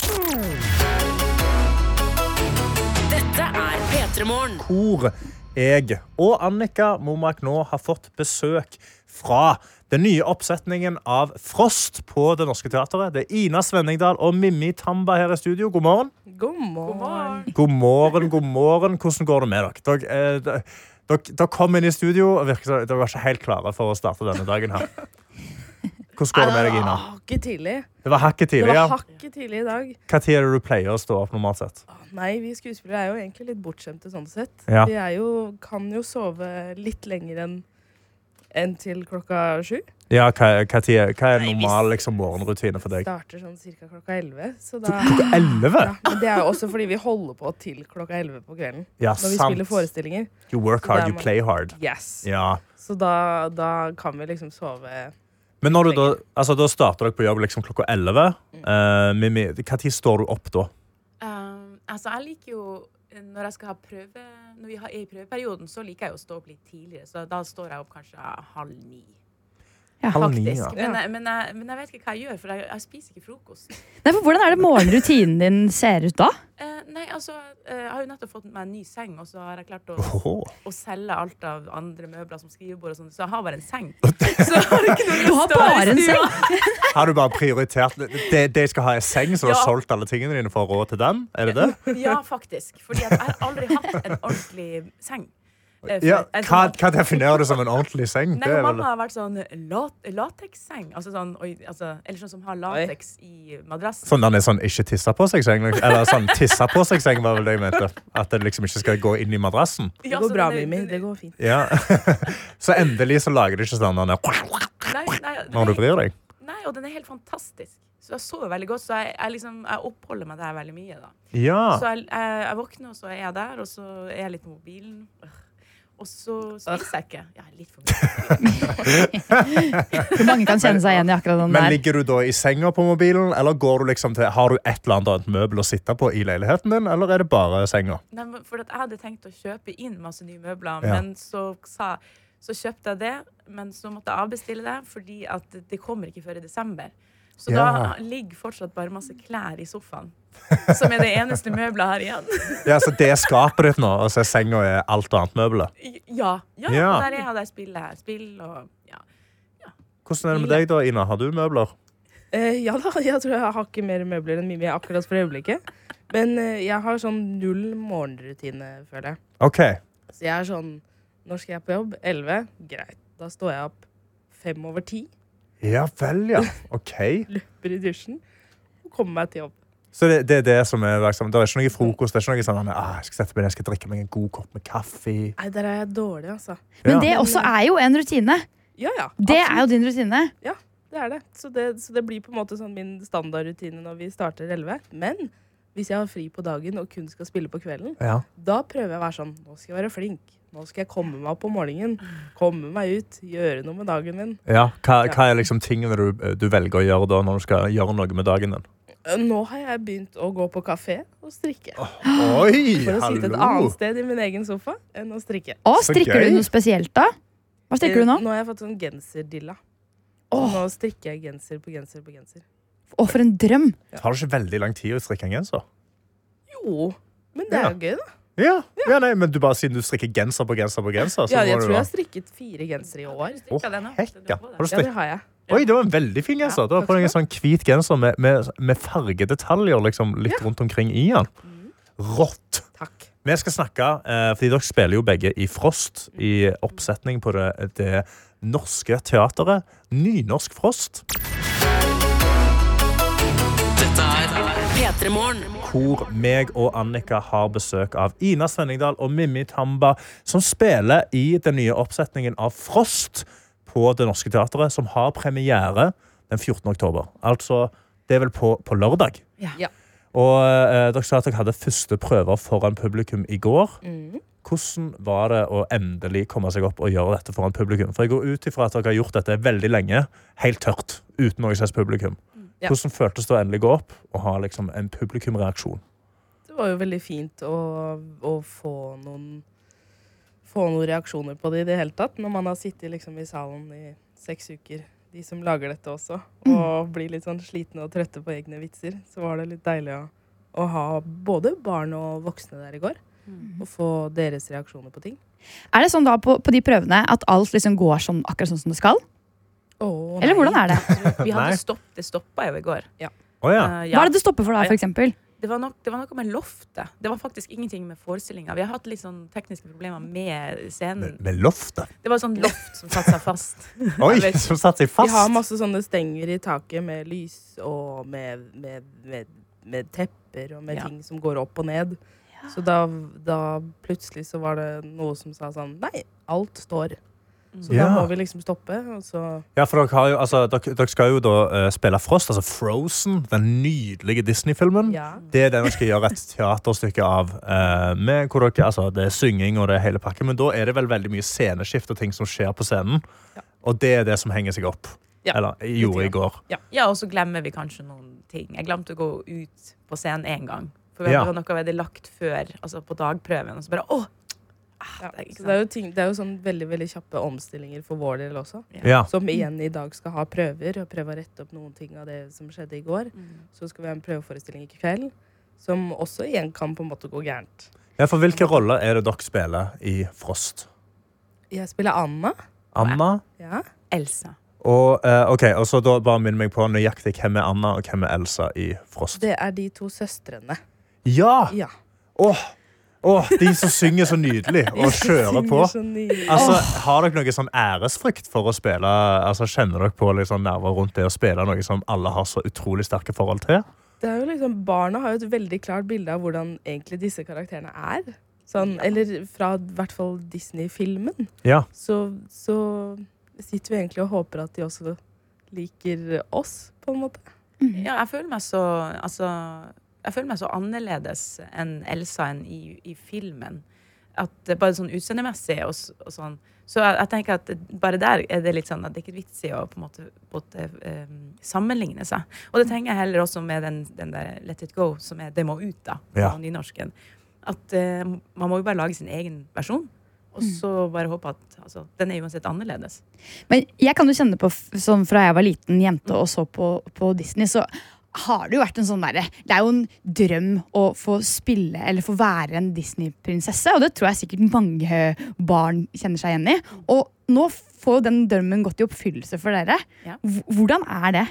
Dette er P3 Morgen. hvor jeg og Annika Momak nå har fått besøk fra den nye oppsetningen av Frost på Det Norske Teatret. Det er Ina Svenningdal og Mimmi Tamba her i studio. God morgen. God morgen. God morgen, god morgen. Hvordan går det med dere? Dere, eh, dere, dere, kom inn i studio og virket dere var ikke helt klare for å starte denne dagen her. Hvordan går det med deg, Ina? Hakket tidlig. Det var hakket tidlig, Det var hakket tidlig i dag. Hva tid er det du pleier å stå opp normalt sett? Nei, vi skuespillere er jo egentlig litt bortskjemte sånn sett. Ja. Vi jo, kan jo sove litt lenger enn enn til klokka sju. Ja, hva, hva, tid, er- hva er normal liksom, morgenrutine for deg? Starter sånn cirka klokka elleve. Så da Klokka elleve? ja, Men det er jo også fordi vi holder på til klokka elleve på kvelden. Ja, Når vi sant. spiller forestillinger. You work hard, er you play hard. Yes. Ja. Så da, da kan vi liksom sove Men når du da, altså, da starter dere på jobb liksom klokka 11. Mm. Uh, Når hva tid står du opp da? Um, altså, jeg liker jo når jeg skal ha prøve Når vi har, i prøveperioden, så liker jeg å stå opp litt tidligere. Så da står jeg opp kanskje halv ni. Ja. Halv ni, ja. Men, jeg- men, jeg, men jeg vet ikke hva jeg gjør, for jeg, jeg spiser ikke frokost. Nei, for hvordan er det morgenrutinen din ser ut da? Eh, nei, altså, eh, Jeg har jo nettopp fått meg en ny seng, og så har jeg klart å, å selge alt av andre møbler som skrivebord og sånn, så jeg har bare en seng. [laughs] Så jeg har ikke noe Du har bare en seng? Har du bare prioritert det, det skal ha en seng, så du har solgt alle tingene dine for å råde råd til den? Er det det? Ja, faktisk. Fordi jeg har aldri hatt en ordentlig seng. Eh, Ja, hva, hva definerer du som en ordentlig seng? Nei, er vel- Mamma har vært sånn lat lateksseng. Altså sånn, altså, eller sånn som har lateks i madrassen. Sånn den er sånn ikke tissa på seg-seng? Eller sånn tissa på seg-seng, var vel det jeg mente. At det liksom ikke skal gå inn i madrassen. Det går bra, er- Mimmi. Det går fint. Ja. [laughs] Så endelig så lager du ikke sånn den der nei, når du bryr deg. nei, og den er helt fantastisk. Så jeg sover veldig godt, så jeg, jeg, liksom, jeg oppholder meg der veldig mye. da. Ja. Så jeg, jeg, jeg våkner, og så er jeg der, og så er jeg litt på mobilen. Øh. Og så spiser jeg ikke. Ja, litt for [laughs] mye. Mange kan kjenne seg igjen i akkurat den Men der. ligger du da i senga på mobilen, eller går du liksom til, har du et eller annet annet møbel å sitte på i leiligheten din, eller er det bare senga? Nei, for at jeg hadde tenkt å kjøpe inn masse nye møbler, Ja. men så, sa, så kjøpte jeg det. Men så måtte jeg avbestille det, fordi at det kommer ikke før i desember. Så Ja. da ligger fortsatt bare masse klær i sofaen. [laughs] Som er det eneste møbelet her igjen. Ja, så det er skapet ditt nå, og så er senga er alt annet møbelet. Ja. ja, Ja. og Der er jeg der spiller. Spill og ja. Hvordan er det med deg da, Ina? Har du møbler? Eh, ja da, jeg tror jeg har ikke mer møbler enn Mimi akkurat for øyeblikket. Men eh, jeg har sånn null morgenrutine, føler jeg. Okay. Så jeg er sånn Når skal jeg på jobb? 11? Greit. Da står jeg opp fem over ti. Ja vel, ja. OK. [laughs] Løper i dusjen og kommer meg til jobb. Så det, det er det som er liksom, Det er ikke noe frokost. Det er ikke noe sånn ah, jeg skal sette meg ned, jeg skal drikke meg en god kopp med kaffe. Nei, der er jeg dårlig, altså. Men Ja. det også er jo en rutine. Ja, ja. Det er jo din rutine. Ja, Det er det. Så, det. så det blir på en måte sånn min standardrutine når vi starter 11. Men hvis jeg har fri på dagen og kun skal spille på kvelden, Ja. da prøver jeg å være sånn Nå skal jeg være flink. Nå skal jeg komme meg opp om morgenen. Komme meg ut. Gjøre noe med dagen min. Ja, hva, hva er liksom tingene du, du velger å gjøre da når du skal gjøre noe med dagen din? Nå har jeg begynt å gå på kafé og strikke. Oi, For å sitte et hallo! annet sted i min egen sofa enn å strikke. Å, Så strikker gøy. du noe spesielt, da? Hva strikker du nå? Nå har jeg fått sånn genserdilla. Åh. Nå strikker jeg genser på genser på genser. Å, for en drøm. Tar det ikke veldig lang tid å strikke en genser? Jo, men det er jo gøy, da. Ja, ja nei, men du bare Siden du strikker genser på genser på genser, så Ja, må jeg du tror jeg har strikket fire gensere i år. Å, hekka. Har du Ja, det har jeg. Oi, det var en veldig fin genser. det var på en sånn hvit genser med, med, med fargedetaljer liksom, litt rundt omkring i den. Rått! Takk. Vi skal snakke, eh, fordi dere spiller jo begge i Frost, i oppsetning på det, det norske teateret. Nynorsk Frost. Dette er hvor meg og Annika har besøk av Ina Svenningdal og Mimmi Tamba, som spiller i den nye oppsetningen av Frost på Det Norske Teatret, som har premiere den 14. oktober. Altså, det er vel på, på lørdag. Ja. Ja. Og eh, dere sa at dere hadde første prøver foran publikum i går. Mm. Hvordan var det å endelig komme seg opp og gjøre dette foran publikum? For jeg går ut ifra at dere har gjort dette veldig lenge, helt tørt, uten noe slags publikum. Ja. Hvordan føltes det å endelig gå opp og ha liksom en publikumreaksjon? Det var jo veldig fint å, å få noen Få noen reaksjoner på det i det hele tatt. Når man har sittet liksom i salen i seks uker, de som lager dette også, og blir litt sånn slitne og trøtte på egne vitser, så var det litt deilig å, å ha både barn og voksne der i går. Og få deres reaksjoner på ting. Er det sånn da på, på de prøvene at alt liksom går sånn, akkurat sånn som det skal? Oh, Eller nei. hvordan er det? Vi hadde stopp, det stoppa jo i går. Å ja. Uh, ja. Hva er det det stopper for da, for eksempel? Det var, nok, det var noe med loftet. Det var faktisk ingenting med forestillinga. Vi har hatt litt sånn tekniske problemer med scenen. Med, med loftet? Det var sånn loft som satte seg fast. [laughs] Oi, som satte seg fast? Vi har masse sånne stenger i taket med lys og med, med, med, med tepper og med Ja. ting som går opp og ned. Så da, da plutselig så var det noe som sa sånn Nei, alt står. Så Ja. da må vi liksom stoppe. Og så Ja, for dere, har jo, altså, dere, dere skal jo da uh, spille Frost, altså Frozen, den nydelige Disney-filmen. ja. Det er den dere skal gjøre et teaterstykke av. Uh, med hvor dere, altså, det er synging og det er hele pakken, men da er det vel veldig mye sceneskift og ting som skjer på scenen. Ja. Og det er det som henger seg opp. Ja, Eller gjorde i går. Ja, og så glemmer vi kanskje noen ting. Jeg glemte å gå ut på scenen én gang. For Ja. det var noe vi hadde lagt før, altså på dagprøven. Og så bare åh! Ah, Ja, det er det er, ting, det er jo sånn veldig veldig kjappe omstillinger for vår del også. Ja. Som igjen i dag skal ha prøver og prøve å rette opp noen ting av det som skjedde i går. Mm. Så skal vi ha en prøveforestilling i kveld som også igjen kan på en måte gå gærent. ja, for hvilke roller er det dere spiller i Frost? Jeg spiller Anna. Anna? Ja. Elsa. Og, eh, ok, og så da bare minn meg på nøyaktig hvem er Anna og hvem er Elsa i Frost. Det er de to søstrene. Ja! Ja. Åh, åh, de som synger så nydelig [laughs] og kjører på. Altså, Har dere noe sånn æresfrykt for å spille? Altså, Kjenner dere på sånn nerver rundt det å spille noe som alle har så utrolig sterke forhold til? Det er jo liksom, barna har jo et veldig klart bilde av hvordan egentlig disse karakterene er. Sånn, Eller fra i hvert fall Disney-filmen. Ja. Så, så sitter vi egentlig og håper at de også liker oss, på en måte. Ja, jeg føler meg så Altså, jeg føler meg så annerledes enn Elsa enn i, i filmen. At det Bare sånn utseendemessig og, og sånn. Så jeg, jeg tenker at bare der er det litt sånn at det er ikke vits i å på en måte, på en måte eh, sammenligne seg. Og det tenker jeg heller også med den, den der Let it go, som er Det må ut, da, på Ja. nynorsken. At uh, man må jo bare lage sin egen versjon. Og så bare håpe at altså, den er uansett annerledes. Men jeg kan jo kjenne på, sånn fra jeg var liten jente og så på, på Disney, så har det jo vært en sånn derre Det er jo en drøm å få spille eller få være en Disney-prinsesse, og det tror jeg sikkert mange barn kjenner seg igjen i. Og nå får jo den drømmen gått i oppfyllelse for dere. Ja. Hvordan er det?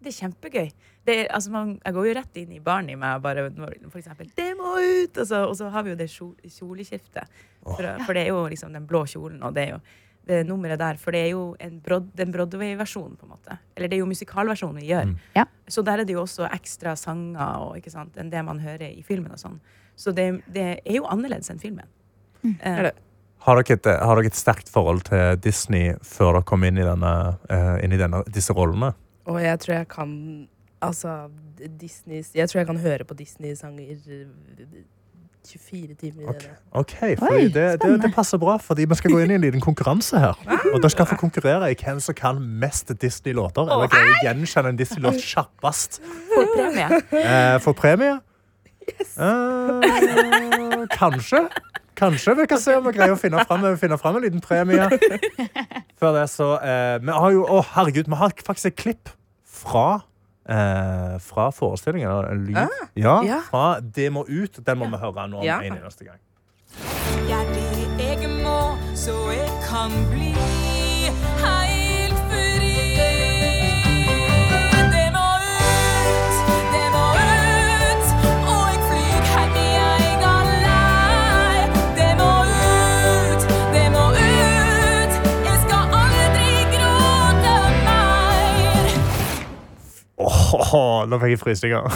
Det er kjempegøy. Det er, altså man, jeg går jo rett inn i barnet i meg og bare når, for eksempel 'Det må ut!' Og så, og så har vi jo det kjol- kjoleskiftet. For, for det er jo liksom den blå kjolen, og det er jo det nummeret der. For det er jo en Brod den Broadway-versjonen, på en måte. Eller det er jo musikalversjonen vi gjør. Mm. Ja. Så der er det jo også ekstra sanger og, ikke sant, enn det man hører i filmen. og sånn. Så det, det er jo annerledes enn filmen. Eh, Er? Har dere, et, har dere et sterkt forhold til Disney før dere kom inn i, denne, uh, inn i denne, disse rollene? Og jeg tror jeg kan Altså, Disneys Jeg tror jeg kan høre på Disney-sanger eh, 24 timer i døgnet. Ok, for det, det, det passer bra, fordi vi skal gå inn i en liten konkurranse her. Og dere skal få konkurrere i hvem som kan mest Disney-låter. Eller greier å gjenkjenne en Disney-låt kjappest. For premie. Eh, for premie? Eh, kanskje. Kanskje vi kan se om vi greier å finne fram, finne fram en liten premie. Før det, så eh, Vi har jo Å, herregud, vi har faktisk et klipp fra eh, fra forestillingen. En lyd. ja, ja. fra Det må ut. Den må vi høre nå Ja. en eneste gang. Ja, det jeg må, så jeg kan bli Åh, nå fikk jeg frysninger.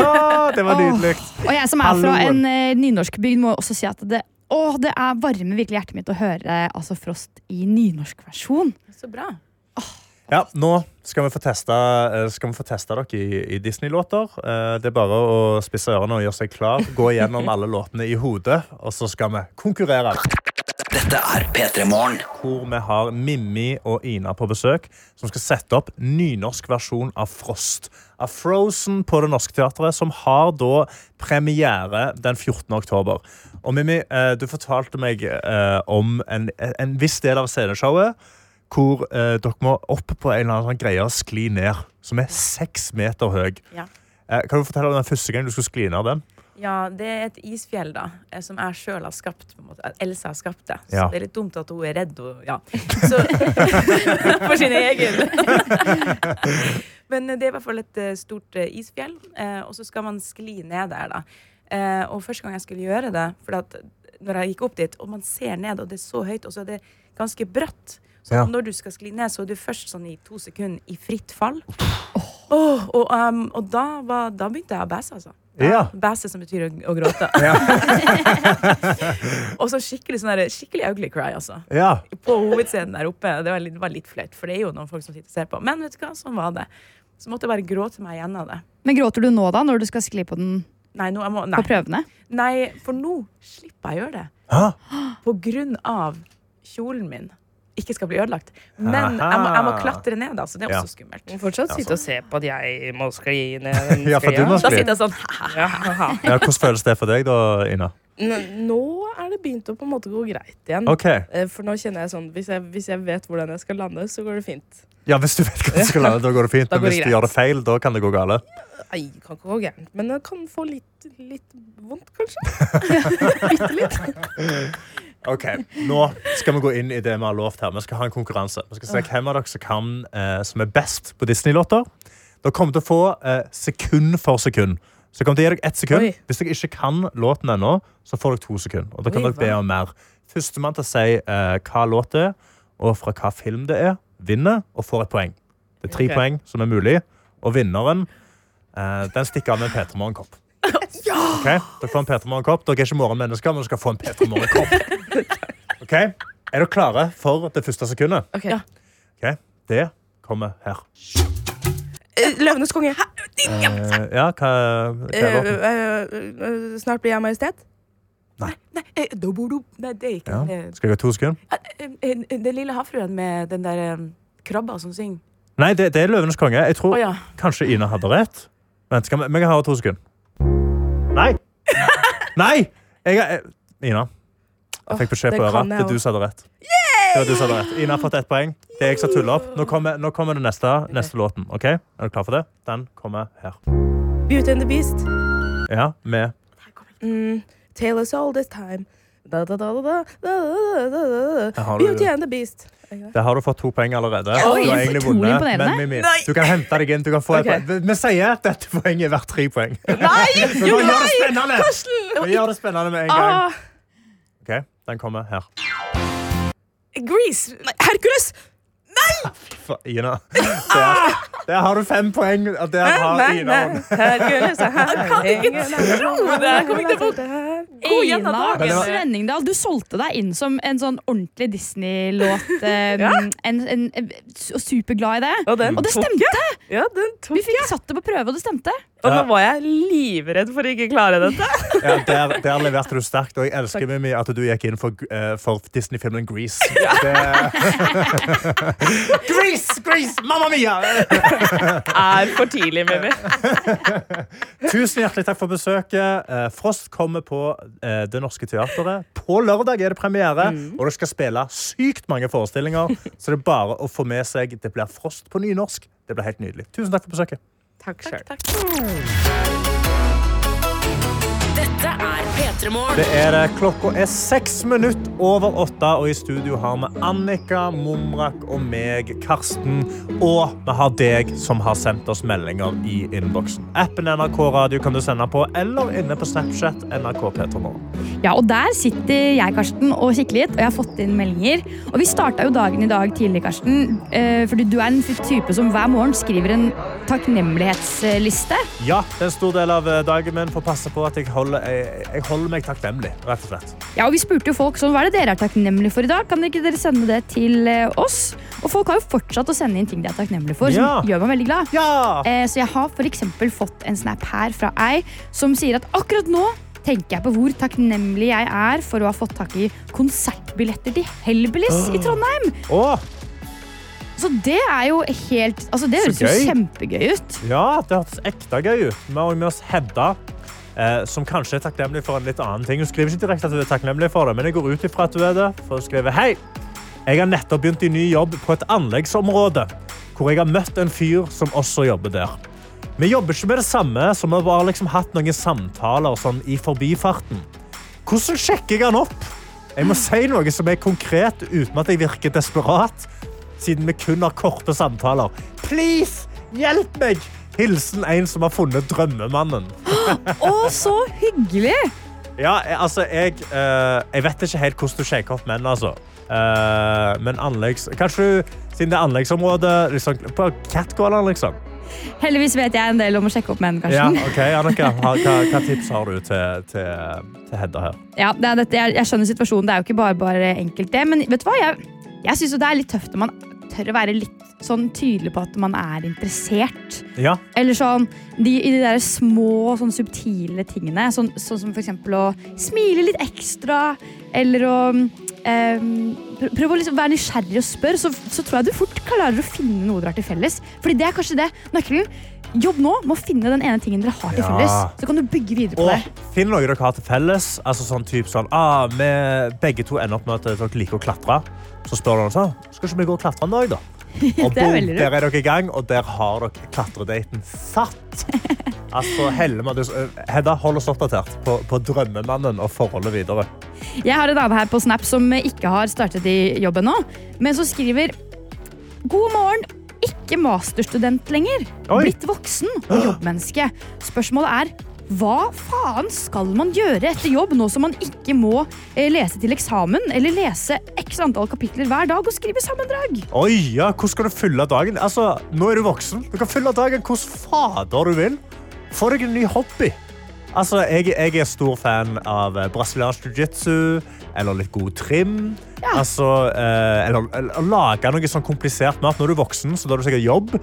[laughs] det var nydelig. Og jeg som er fra en uh, nynorskbygd, må også si at det, oh, det er varme virkelig hjertet mitt å høre altså, Frost i nynorskversjon. Så bra. Ja, nå skal vi få testa, eh, skal vi få testa dere i, i Disney-låter. Eh, Det er bare å spisse ørene og gjøre seg klar. Gå gjennom [laughs] alle låtene i hodet, og så skal vi konkurrere. Dette er P3 Morgen. Hvor vi har Mimmi og Ina på besøk, som skal sette opp nynorsk versjon av Frost. Av Frozen på Det Norske Teatret, som har da premiere den 14. oktober. Og Mimmi, eh, du fortalte meg eh, om en, en viss del av sceneshowet hvor eh, dere må opp på en eller annen sånn greie og skli ned, som er seks meter høy. Ja. Eh, kan du fortelle om den første gang du skulle skli ned den? Ja, det er et isfjell, da, eh, som jeg sjøl har skapt. på en måte. Elsa har skapt det. Så Ja. det er litt dumt at hun er redd. Og, ja. Så, [laughs] for sin egen. Men det er i hvert fall et eh, stort eh, isfjell, eh, og så skal man skli ned der, da. Eh, og første gang jeg skulle gjøre det, for at når jeg gikk opp dit, og man ser ned, og det er så høyt, og så er det ganske bratt. Så Ja. når du skal skli ned, så er du først sånn i to sekunder i fritt fall. Åh, og, um, og da, var, da begynte jeg å bæse, altså. Ja. Bæse som betyr å, å gråte. [laughs] [laughs] og så skikkelig sånn der, skikkelig ugly cry, altså. Ja. På hovedscenen der oppe. Det var litt, det var litt flaut, for det er jo noen folk som sitter og ser på. Men vet du hva, sånn var det. Så måtte jeg bare gråte meg gjennom det. Men gråter du nå, da, når du skal skli på den Nei, nå, jeg må, på prøvene? nei, for nå slipper jeg å gjøre det. Hæ? På grunn av kjolen min ikke skal bli ødelagt. Men jeg må, jeg må klatre ned, da, så det er Ja. også skummelt. Du må fortsatt sitte og se på at jeg må skli ned [laughs] Ja, for du må Da sitter jeg sånn [laughs] Ja, hvordan føles det for deg, da, Ina? Nå er det begynt å på en måte gå greit igjen. Ok. Eh, For nå kjenner jeg sånn hvis jeg, hvis jeg vet hvordan jeg skal lande, så går det fint. Ja, Hvis du vet hvordan du skal lande, da går det fint. [laughs] Men hvis du gjør det feil, da kan det gå galt. Nei, det kan ikke gå gærent. Men det kan få litt, litt vondt, kanskje. Bitte litt. Ok, Nå skal vi gå inn i det vi har lovt her. Vi skal ha en konkurranse. Vi skal se hvem av dere som kan eh, som er best på Disney-låter. Dere kommer til å få eh, sekund for sekund. Så jeg kommer til å gi dere ett sekund. Oi. Hvis dere ikke kan låten ennå, så får dere to sekunder. Og da kan Oi, dere be om mer. Førstemann til å si eh, hva låt det er, og fra hva film det er, vinner og får et poeng. Det er tre Ok. poeng som er mulig, og vinneren eh, den stikker av med en P3 Morgen-kopp. Ok, Dere får en P3 Morgen-kopp. Dere er ikke morgenmennesker, men dere skal få en P3 Morgen-kopp. [laughs] Ok, Er dere klare for det første sekundet? Ok. Ja. Ok, Det kommer her. Eh, Løvenes konge. Eh, ja, hva, hva er eh, eh, Snart blir jeg majestet. Nei, dobodo. Nei, det er ikke Ja. Skal jeg ha to sekunder? Eh, Den lille havfruen med den der krabba som synger. Nei, det, det er Løvenes konge. Jeg tror oh, ja. kanskje Ina hadde rett. Vent, skal vi, vi kan ha to sekunder. Nei! [laughs] Nei! Jeg, Ina, jeg fikk beskjed på øret. Det er du som hadde rett. Det var du som hadde rett. Ina har fått ett poeng. Det er jeg som tuller opp. Nå kommer, nå kommer det neste, neste låten. ok? Er du klar for det? Den kommer her. Beauty and the Beast. Ja, med Mm, Tale us all this time. Da, da, da, Beauty and the Beast. Der har du fått to poeng allerede. Oi, du har egentlig vunnet. Men Mimi, du kan hente deg inn. Du kan få et poeng. Vi sier at dette poenget er verdt tre poeng. Nei! [laughs] Jo, nei! Vi gjør det spennende med en gang. Ah, Ok, Den kommer her. Grease. Hercules! Nei! Ina. Der, der har du fem poeng. Der har Ina nei, Hercules er her. kan ikke tro det. Jeg kom ikke til å Ina gjennom dagen. Svenningdal, du solgte deg inn som en sånn ordentlig Disney-låt. [laughs] eh, Ja. en, en, en, superglad i det. Og den Og det tok stemte! Ja, den tok Vi fikk satt det på prøve, og det stemte. Og nå var jeg livredd for å ikke klare dette. [laughs] Ja, der, der leverte du sterkt, og jeg elsker Mimi, at du gikk inn for, uh, for Disney-filmen Grease. [laughs] Grease! Grease! Mamma mia! Er for tidlig, Mimi. Tusen hjertelig takk for besøket. Eh, Frost kommer på eh, Det Norske Teatret. På lørdag er det premiere, og det skal spille sykt mange forestillinger. [laughs] Så det er bare å få med seg Det blir Frost på nynorsk. Det blir helt nydelig. Tusen takk for besøket. Takk sjøl. Det er det. Klokka er seks minutter over åtte, og i studio har vi Annika, Mumrak og meg, Karsten. Og vi har deg som har sendt oss meldinger i innboksen. Appen NRK Radio kan du sende på, eller inne på Snapchat NRK P3morgen. Ja, og der sitter jeg, Karsten, og kikker litt, og jeg har fått inn meldinger. Og vi starta jo dagen i dag tidlig, Karsten, eh, fordi du er en type som hver morgen skriver en takknemlighetsliste. Ja, det er en stor del av eh, dagen min for å passe på at jeg holder, jeg, jeg holder meg takknemlig, rett og slett. Ja, og vi spurte jo folk sånn, hva er det dere er takknemlige for i dag? Kan ikke dere sende det til eh, oss? Og folk har jo fortsatt å sende inn ting de er takknemlige for, Ja. som gjør meg veldig glad. Ja! Eh, så jeg har for fått en snap her fra ei som sier at akkurat nå tenker jeg på hvor takknemlig jeg er for å ha fått tak i konsertbilletter til Hellbillies i Trondheim. Åh, Så det er jo helt Altså, det høres jo kjempegøy ut. ja, det hørtes ekte gøy ut. Vi har med oss Hedda, eh, som kanskje er takknemlig for en litt annen ting. Hun skriver ikke direkte at hun er takknemlig for det, men jeg går ut ifra at hun er det. For hun skriver Hei! Jeg har nettopp begynt i ny jobb på et anleggsområde, hvor jeg har møtt en fyr som også jobber der. Vi jobber ikke med det samme, så vi har liksom hatt noen samtaler sånn i forbifarten. Hvordan sjekker jeg han opp? Jeg må si noe som er konkret, uten at jeg virker desperat, siden vi kun har korte samtaler. Please, hjelp meg! Hilsen en som har funnet drømmemannen. [gasps] Å, så hyggelig! Ja, altså, jeg, uh, jeg vet ikke helt hvordan du sjekker opp menn, altså. Uh, men anleggs... Kanskje du, siden det er anleggsområde, liksom, på Catcallen, liksom? Heldigvis vet jeg en del om å sjekke opp menn, Ja, Karsten. ok, Annika. Hva, hva, tips har du til, til, til Hedda her? Ja, det er jeg, jeg skjønner situasjonen. Det er jo ikke bare, bare enkelt, det. Men vet du hva? Jeg, jeg syns det er litt tøft når man tør å være litt sånn tydelig på at man er interessert. Ja, Eller sånn de, i de der små, sånn subtile tingene. Sånn, sånn som for eksempel å smile litt ekstra, eller å ehm, prøv å liksom være nysgjerrig og spør, så, så tror jeg du fort klarer å finne noe dere har til felles. Fordi det er kanskje det. Nøkkelen. Jobb nå med å finne den ene tingen dere har til Ja. felles. Så kan du bygge videre på og det. finn noe dere har til felles. Altså sånn typ sånn, ah, vi begge to ender opp med at dere liker å klatre. Så spør du sånn, skal ikke vi gå og klatre en dag da? Og [laughs] boom, der er dere i gang, og der har dere klatredaten satt. Altså, Hedda, hold oss oppdatert på, på drømmemannen og forholdet videre. Jeg har en annen her på Snap som ikke har startet i jobb ennå, men som skriver God morgen, ikke masterstudent lenger. Oi. Blitt voksen og jobbmenneske. Spørsmålet er hva faen skal man gjøre etter jobb nå som man ikke må eh, lese til eksamen eller lese x antall kapitler hver dag og skrive sammendrag? Oi, ja, hvordan skal du fylle dagen? Altså, nå er du voksen. Du kan fylle dagen hvordan fader du vil. Få deg en ny hobby. Altså, jeg, jeg er stor fan av eh, brasiliansk jiu-jitsu eller litt god trim. Ja. Altså, eh, eller, eller lage noe sånn komplisert mat. Nå er du voksen, så da har du sikkert jobb.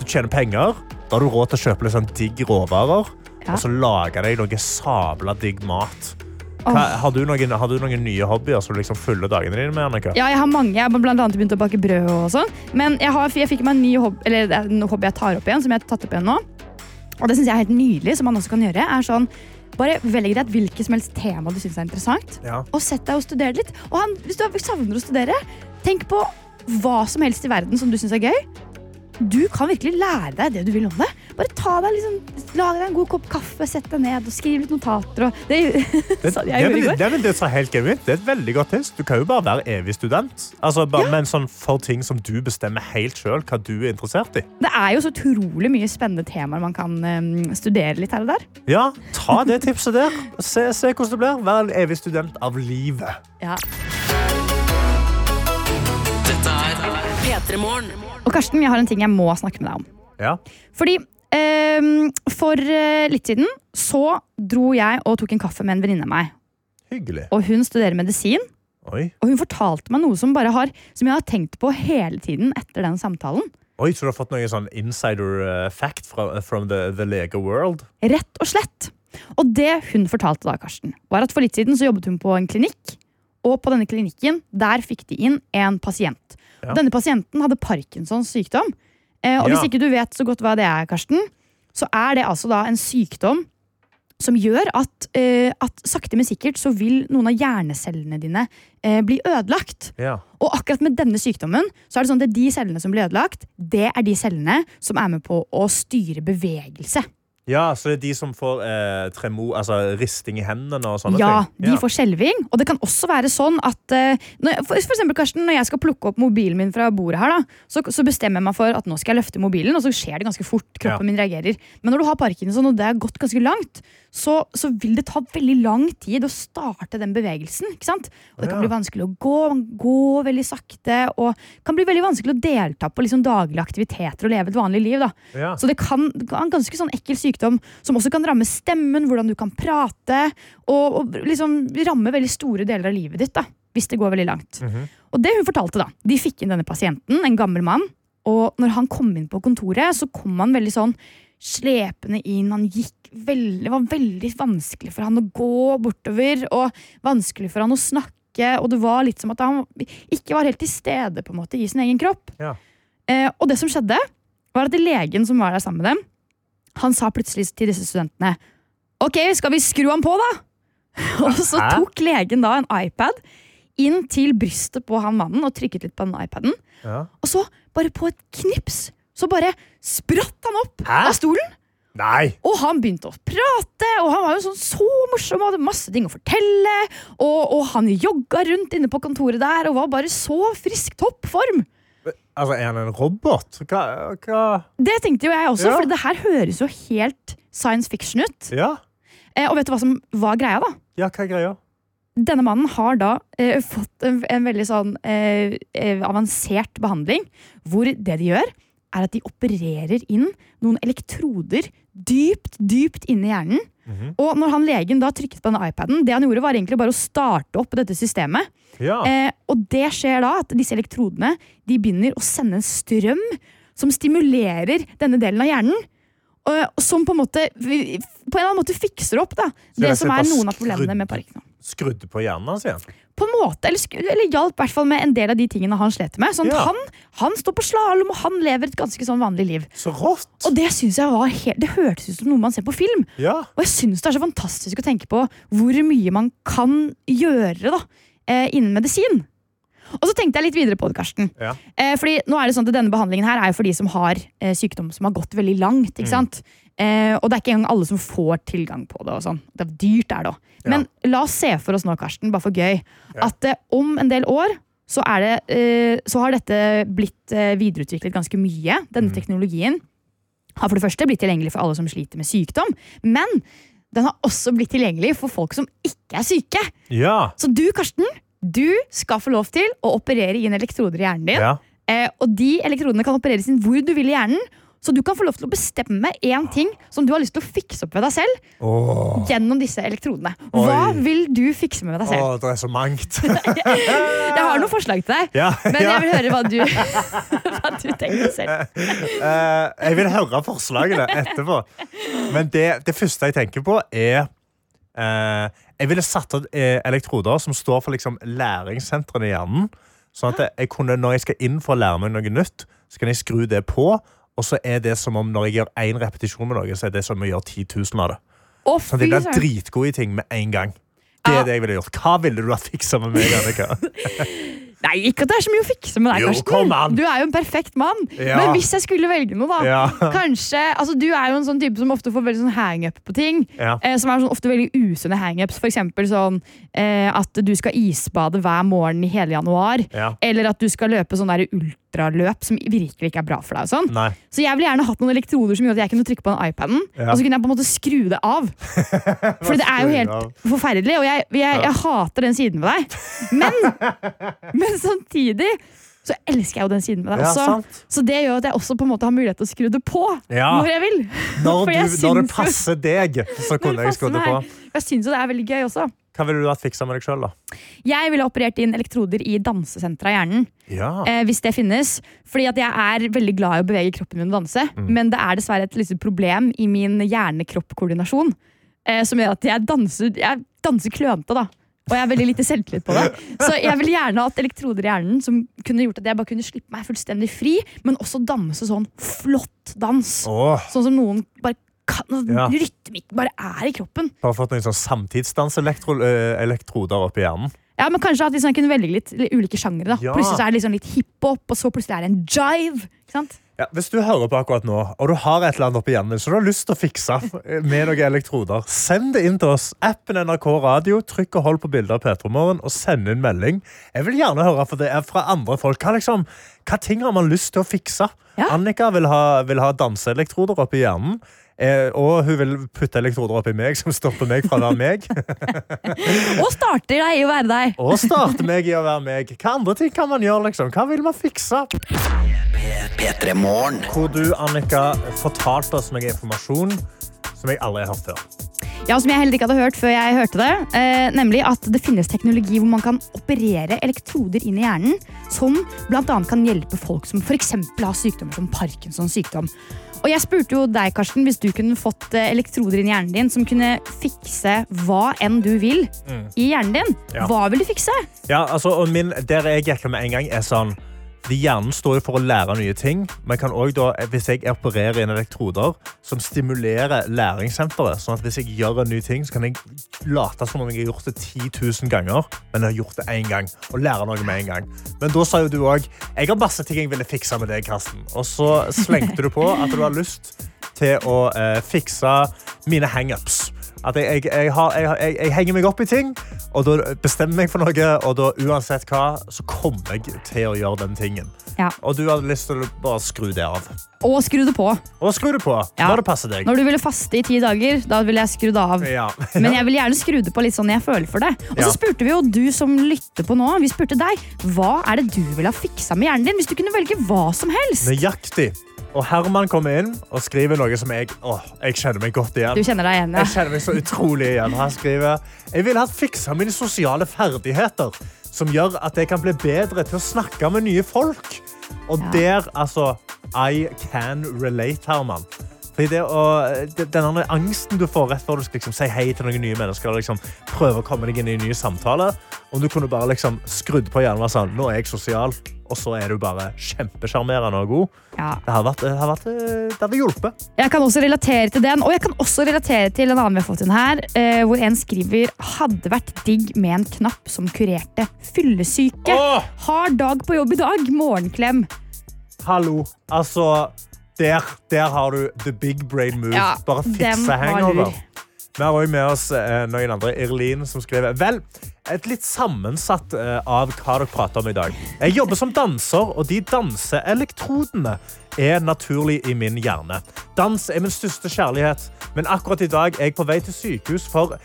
Du tjener penger. Da har du råd til å kjøpe litt sånn digg råvarer. Og så lage deg noe sabla digg mat. Hva, har, du noen, har du noen nye hobbyer som du liksom fyller dagene dine med? Annika? Ja, jeg har mange. Jeg har blant annet begynt å bake brød og sånn. Men jeg, har, jeg fikk meg en ny hobby, eller er en hobby jeg tar opp igjen, som jeg har tatt opp igjen nå. Og det synes jeg er helt nydelig, som man også kan gjøre. er sånn, Bare velg deg et hvilket som helst tema du syns er interessant, Ja. og sett deg og studere litt. Og han, hvis du savner å studere, tenk på hva som helst i verden som du syns er gøy. Du kan virkelig lære deg det du vil om det. Bare ta deg liksom, Lag deg en god kopp kaffe, sett deg ned og skriv litt notater. Og det, [laughs] Det, sa det, jeg det, går. det, er helt genuint. det er et veldig godt tips. Du kan jo bare være evig student. Altså, bare, Men sånn for ting som du bestemmer helt sjøl hva du er interessert i. Det er jo så utrolig mye spennende temaer man kan um, studere litt her og der. Ja, Ta det tipset der. Se, se hvordan det blir. Vær en evig student av livet. Ja. P3 Og Karsten, jeg har en ting jeg må snakke med deg om. Ja. Fordi ehm, for eh, litt siden så dro jeg og tok en kaffe med en venninne av meg. Hyggelig. Og hun studerer medisin. Oi. Og hun fortalte meg noe som, bare har, som jeg har tenkt på hele tiden etter den samtalen. Oi, Så du har fått noe sånn insider uh, fact fra, from the, the lege world? Rett og slett. Og det hun fortalte da, Karsten, var at for litt siden så jobbet hun på en klinikk. Og på denne klinikken der fikk de inn en pasient. Ja. Denne pasienten hadde Parkinsons sykdom. Eh, og Ja. hvis ikke du vet så godt hva det er, Karsten, så er det altså da en sykdom som gjør at, eh, at sakte, men sikkert så vil noen av hjernecellene dine eh, bli ødelagt. Ja. Og akkurat med denne sykdommen så er det sånn at de cellene som blir ødelagt, det er de cellene som er med på å styre bevegelse. Ja, så det er de som får eh, tremo, altså risting i hendene og sånne Ja, ting? de får skjelving. Og det kan også være sånn at eh, når, for, for eksempel, Karsten, når jeg skal plukke opp mobilen min fra bordet her, da, så, så bestemmer jeg meg for at nå skal jeg løfte mobilen, og så skjer det ganske fort. Kroppen Ja. min reagerer. Men når du har parkinson, og det har gått ganske langt, så, så vil det ta veldig lang tid å starte den bevegelsen. ikke sant? Og det kan bli vanskelig å gå, man går veldig sakte, og kan bli veldig vanskelig å delta på liksom daglige aktiviteter og leve et vanlig liv. da. Ja. Så det kan det en ganske sånn ekkel sykdom som også kan ramme stemmen, hvordan du kan prate, og, og liksom ramme veldig store deler av livet ditt. da, Hvis det går veldig langt. Mhm. Og det hun fortalte da, De fikk inn denne pasienten, en gammel mann. Og når han kom inn på kontoret, så kom han veldig sånn slepende inn. Han gikk veldig, Det var veldig vanskelig for han å gå bortover, og vanskelig for han å snakke. Og det var litt som at han ikke var helt til stede på en måte i sin egen kropp. Ja. Eh, og det som skjedde, var at legen som var der sammen med dem, han sa plutselig til disse studentene Ok, skal vi skru han på, da? [laughs] Og så tok legen da en iPad inn til brystet på han mannen og trykket litt på den iPaden. Ja. Og så, bare på et knips, så bare spratt han opp Hæ? av stolen. Nei! Og han begynte å prate, og han var jo sånn så morsom og hadde masse ting å fortelle. Og, og han jogga rundt inne på kontoret der og var bare så frisk toppform. Altså, Er han en robot? Hva, hva? Det tenkte jo jeg også, Ja. for det her høres jo helt science fiction ut. Ja. Eh, og vet du hva som var greia, da? ja, hva er greia? Denne mannen har da eh, fått en, en veldig sånn eh, eh, avansert behandling, hvor det de gjør, er at de opererer inn noen elektroder dypt, dypt inni hjernen. Mhm. Og når han legen da trykket på denne iPaden, det han gjorde var egentlig bare å starte opp dette systemet. Ja. Eh, og det skjer da at disse elektrodene de begynner å sende en strøm som stimulerer denne delen av hjernen. Og, som på en måte på en eller annen måte fikser opp da, det som er noen av problemene med Parkinson. Skrudde på hjernen hans igjen? På en måte, eller, eller hjalp i hvert fall med en del av de tingene han slet med. Sånn Ja. han, han står på slalåm, og han lever et ganske sånn vanlig liv. Så rått! Og det synes jeg var helt, det hørtes ut som noe man ser på film. Ja. Og jeg syns det er så fantastisk å tenke på hvor mye man kan gjøre da, eh, innen medisin. Og så tenkte jeg litt videre på det, Karsten. Ja. Eh, fordi nå er det sånn at Denne behandlingen her er jo for de som har eh, sykdom som har gått veldig langt. ikke sant? Eh, og det er ikke engang alle som får tilgang på det. og sånn. Det er dyrt, er det òg. Men la oss se for oss nå, Karsten, bare for gøy, at eh, om en del år så, er det, eh, så har dette blitt videreutviklet ganske mye. Denne teknologien har for det første blitt tilgjengelig for alle som sliter med sykdom. Men den har også blitt tilgjengelig for folk som ikke er syke. Ja. Så du, Karsten, du skal få lov til å operere inn elektroder i hjernen din. Ja. Eh, og de elektrodene kan opereres inn hvor du vil i hjernen. Så du kan få lov til å bestemme én ting som du har lyst til å fikse opp ved deg selv. Oh. Gjennom disse elektrodene. Hva vil du fikse med deg selv? Åh, det er så mangt. [laughs] Jeg har noen forslag til deg, Ja, men ja. jeg vil høre hva du, [laughs] hva du tenker selv. uh, jeg vil høre forslagene etterpå. Men det, det første jeg tenker på, er Jeg ville satt opp eh, elektroder som står for liksom, læringssentrene i hjernen. Sånn at jeg kunne, når jeg skal inn for å lære meg noe nytt, så kan jeg skru det på. Og så er det som om når jeg gjør én repetisjon med noe, så er det som om jeg gjør 10 000 av det. Oh, Sånn at jeg blir dritgod i ting med en gang. Det er det jeg ville gjort. Hva ville du ha fiksa med meg, Annika? [laughs] Nei, ikke at det er så mye å fikse med deg, Karsten. Du er jo en perfekt mann. Ja. Men hvis jeg skulle velge noe, da Ja. Kanskje, altså Du er jo en sånn type som ofte får veldig sånn hang-up på ting. Ja. Eh, som er sånn ofte veldig usunne hang-ups. Eksempel sånn eh, at du skal isbade hver morgen i hele januar. Ja. Eller at du skal løpe sånn der ultraløp som virkelig ikke er bra for deg. og Sånn. Nei. Så jeg ville gjerne hatt noen elektroder som gjorde at jeg kunne trykke på den iPaden, Ja. og så kunne jeg på en måte skru det av. [laughs] For det er jo helt av? forferdelig, og jeg, jeg, jeg hater den siden ved deg. Men, [laughs] men samtidig så elsker jeg jo den siden med deg Ja, også. sant. Så det gjør at jeg også på en måte har mulighet til å skru det på Ja. når jeg vil. Når, [laughs] du, jeg når det passer deg, så kunne jeg skru det på. Jeg syns jo det er veldig gøy også. Hva ville du hatt fiksa med deg sjøl, da? Jeg ville operert inn elektroder i dansesentra av hjernen. Ja. Eh, hvis det finnes. Fordi at jeg er veldig glad i å bevege kroppen min og danse. Mm. Men det er dessverre et lite problem i min hjerne-kropp-koordinasjon. Eh, som gjør at jeg danser, jeg danser klønete, da. Og jeg har veldig lite selvtillit på det. Så jeg ville gjerne hatt elektroder i hjernen som kunne gjort at jeg bare kunne slippe meg fullstendig fri, men også danse sånn flott dans. Åh, Sånn som noen bare kan, Ja. Rytmikk bare er i kroppen. bare fått noen sånn samtidsdanselektroder oppi hjernen. Ja, men Kanskje at liksom, jeg kunne velge litt, litt ulike sjangere. da. Ja. Plutselig så er det liksom litt hiphop, og så plutselig er det en jive. Ikke sant? Ja, hvis du hører på akkurat nå, og du har et eller annet oppi hjernen så du har lyst til å fikse [laughs] med noen elektroder, send det inn til oss. Appen NRK Radio. Trykk og hold på bildet av P3 Morgen og send inn melding. Jeg vil gjerne høre for det er fra andre folk. Hva, liksom, hva ting har man lyst til å fikse? Ja. Annika vil ha, vil ha danseelektroder oppi hjernen. Eh, og hun vil putte elektroder oppi meg, som stopper meg fra å være meg. Og starter deg i å være deg. Og starter meg i å være meg. Hva andre ting kan man gjøre? liksom? Hva vil man fikse? P3 Hvor du, Annika, fortalte oss noe informasjon som jeg aldri har hørt før. Ja, Som jeg heller ikke hadde hørt før jeg hørte det. Eh, nemlig at det finnes teknologi hvor man kan operere elektroder inn i hjernen. Som bl.a. kan hjelpe folk som f.eks. har sykdommer som Parkinsons sykdom. Og jeg spurte jo deg, Karsten, hvis du kunne fått eh, elektroder inn i hjernen din som kunne fikse hva enn du vil i hjernen din. Ja. Hva vil du fikse? Ja, altså, og min, Der jeg gikk med en gang, er sånn Hjernen står for å lære nye ting, men kan da, hvis jeg opererer inn elektroder som stimulerer læringssenteret, sånn at hvis jeg gjør en ny ting, så kan jeg late som om jeg har gjort det 10 000 ganger, men jeg har gjort det én gang, og lære noe med en gang. Men da sa jo du òg jeg har masse ting jeg ville fikse med deg, Karsten. Og så slengte du på at du har lyst til å eh, fikse mine hangups. At jeg, jeg, jeg, har, jeg, henger meg opp i ting, og da bestemmer jeg for noe, og da uansett hva, så kommer jeg til å gjøre den tingen. Ja. Og du hadde lyst til å bare skru det av. Og skru det på. Og skru det på Ja. når det passer deg. Når du ville faste i ti dager, da ville jeg skru det av. Ja. [laughs] Men jeg vil gjerne skru det på litt sånn jeg føler for det. Og så spurte vi jo du som lytter på nå, vi spurte deg, hva er det du ville ha fiksa med hjernen din hvis du kunne velge hva som helst? Nøyaktig. Og Herman kommer inn og skriver noe som jeg, å, jeg kjenner meg godt igjen. Du kjenner deg igjen, Jeg ja. kjenner meg så utrolig igjen. Han skriver Jeg ville ha fiksa mine sosiale ferdigheter, som gjør at jeg kan bli bedre til å snakke med nye folk. Og Ja. der, altså I can relate, Herman. Fordi det å, den angsten du får rett før du skal liksom, si hei til noen nye mennesker, og liksom, prøve å komme deg inn i nye samtaler samtale, om du kunne bare liksom, skrudd på hjernen og vært sånn Nå er jeg sosial, og så er du bare kjempesjarmerende og god. ja. Det hadde, vært, det hadde, vært, det hadde hjulpet. Jeg kan også relatere til den, og jeg kan også relatere til en annen vi har fått inn her, eh, hvor en skriver hadde vært digg med en knapp som kurerte fyllesyke. Åh! Hard dag på jobb i dag. Morgenklem. Hallo. Altså, der, der har du the big brain move. Ja, Bare fikse hangover. Vi har også med oss eh, noen andre. Irlin som skriver Vel, et litt sammensatt eh, av hva dere prater om i dag. Jeg jobber som danser, og de danseelektrodene er naturlig i min hjerne. Dans er min største kjærlighet, men akkurat i dag er jeg på vei til sykehus for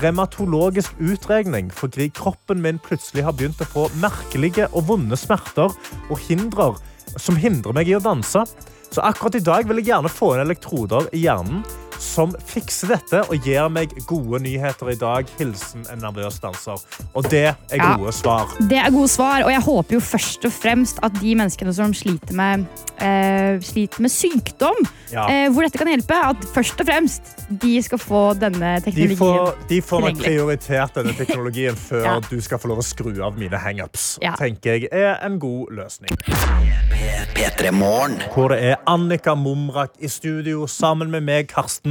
revmatologisk utregning fordi kroppen min plutselig har begynt å få merkelige og vonde smerter og hindrer som hindrer meg i å danse. Så akkurat i dag vil jeg gjerne få inn elektroder i hjernen som fikser dette og gir meg gode nyheter i dag. Hilsen en nervøs danser. Og det er Ja. gode svar. Det er gode svar, og jeg håper jo først og fremst at de menneskene som sliter med, eh, sliter med sykdom, Ja. eh, hvor dette kan hjelpe, at først og fremst de skal få denne De teknologien. får, de får prioritert denne teknologien før Ja. du skal få lov å skru av mine hangups. Ja. tenker jeg er en god løsning. P3 Hvor det er Annika Mumrak i studio sammen med meg, Karsten.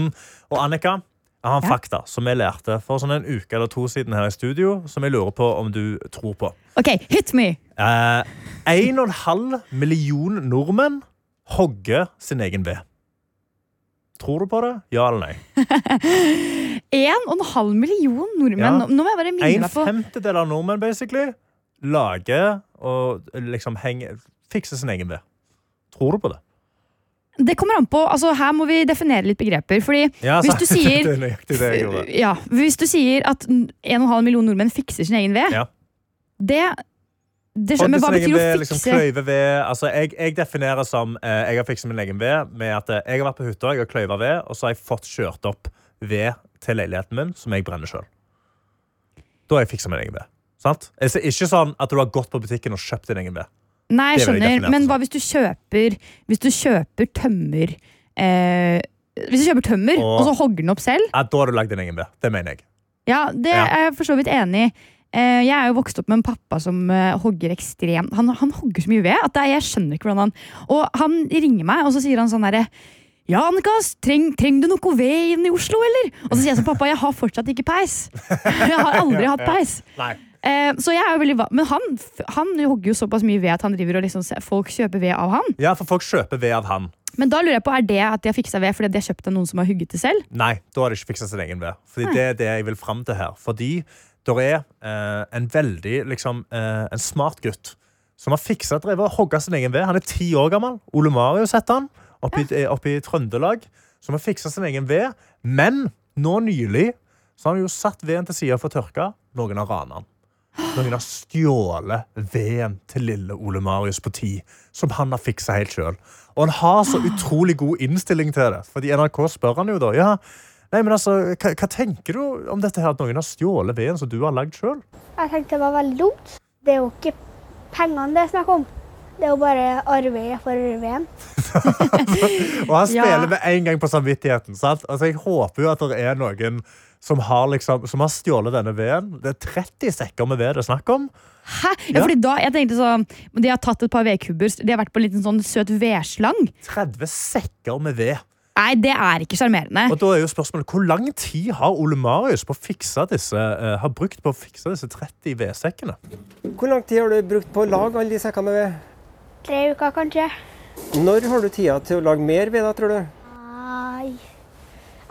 Og Annika, jeg har en Ja. fakta som jeg lærte for sånn en uke eller to siden her i studio, som jeg lurer på om du tror på. Ok, hit me! Eh, En og en halv million nordmenn hogger sin egen ved. Tror du på det? Ja eller nei? [laughs] En og en halv million nordmenn. Ja. Nå- må jeg bare minne En meg på femtedel av nordmenn basically lager og liksom henger, fikser sin egen ved. Tror du på det? Det kommer an på, altså Her må vi definere litt begreper. Fordi Ja, hvis du [laughs] sier er ja, Hvis du sier at en og en halv million nordmenn fikser sin egen ved, Ja. det, Det skjønner, men hva betyr ved, å fikse? liksom, fikse? ved. Altså, jeg, jeg definerer som eh, jeg har fikset min egen ved med at eh, jeg har vært på hytta, jeg har kløyva ved, og så har jeg fått kjørt opp ved til leiligheten min som jeg brenner sjøl. Da har jeg fiksa min egen ved. Sant? Altså, ikke sånn at du har gått på butikken og kjøpt din egen ved. Nei, jeg er skjønner, men hva hvis du kjøper Hvis du kjøper tømmer eh, Hvis du kjøper tømmer, Og- og så hogger den opp selv? Ja, da har du lagd din egen ved. Det mener jeg. Ja, det Ja. er jeg for så vidt enig i. Eh, jeg er jo vokst opp med en pappa som eh, hogger ekstremt Han, han hogger så mye ved at er- jeg skjønner ikke hvordan han Og han ringer meg, og så sier han sånn herre ja, Annika, treng, trenger du noe ved inn i Oslo, eller? Og så sier jeg sånn, pappa, jeg har fortsatt ikke peis. [laughs] Jeg har aldri hatt peis. Nei. Eh, så jeg er jo veldig Men han, han hogger jo såpass mye ved at han driver og liksom, folk kjøper ved av han. Ja, for folk kjøper ved av han. Men da lurer jeg på, er det at de har fiksa ved fordi de har kjøpt av noen som har hugget det selv? Nei, da har de ikke fiksa sin egen ved. Fordi Nei. det er det jeg vil fram til her. Fordi det er eh, en veldig liksom, eh, en smart gutt som har fiksa drevet og hogga sin egen ved. Han er ti år gammel. Ole Marius heter han. Oppe, i, oppe i Trøndelag. Som har fiksa sin egen ved. Men nå nylig så har han jo satt veden til sida for å tørke. Noen har rana den. Noen har stjålet veden til lille Ole Marius på ti, som han har fiksa helt sjøl. Og han har så utrolig god innstilling til det. Fordi NRK spør han jo da ja, nei, men altså, hva, hva tenker du om dette her at noen har stjålet veden som du har lagd sjøl? Jeg tenkte det var veldig dumt. Det er jo ikke pengene det er snakk om. Det er jo bare arbeidet for veien. [laughs] Og han Ja. spiller med en gang på samvittigheten. Sant? Altså, jeg håper jo at det er noen som har, liksom, som har stjålet denne veden. Det er 30 sekker med ved det er snakk om. Hæ? Ja, Ja. fordi da, jeg tenkte sånn, De har tatt et par vedkubber, de har vært på en liten sånn søt vedslang. 30 sekker med ved. Nei, det er ikke sjarmerende. Og da er jo spørsmålet, Hvor lang tid har Ole Marius på å fikse disse, uh, har brukt på å fikse disse 30 vedsekkene? Hvor lang tid har du brukt på å lage alle de sekkene med ved? Tre uker, kanskje. Når har du tida til å lage mer ved, da, tror du? Nei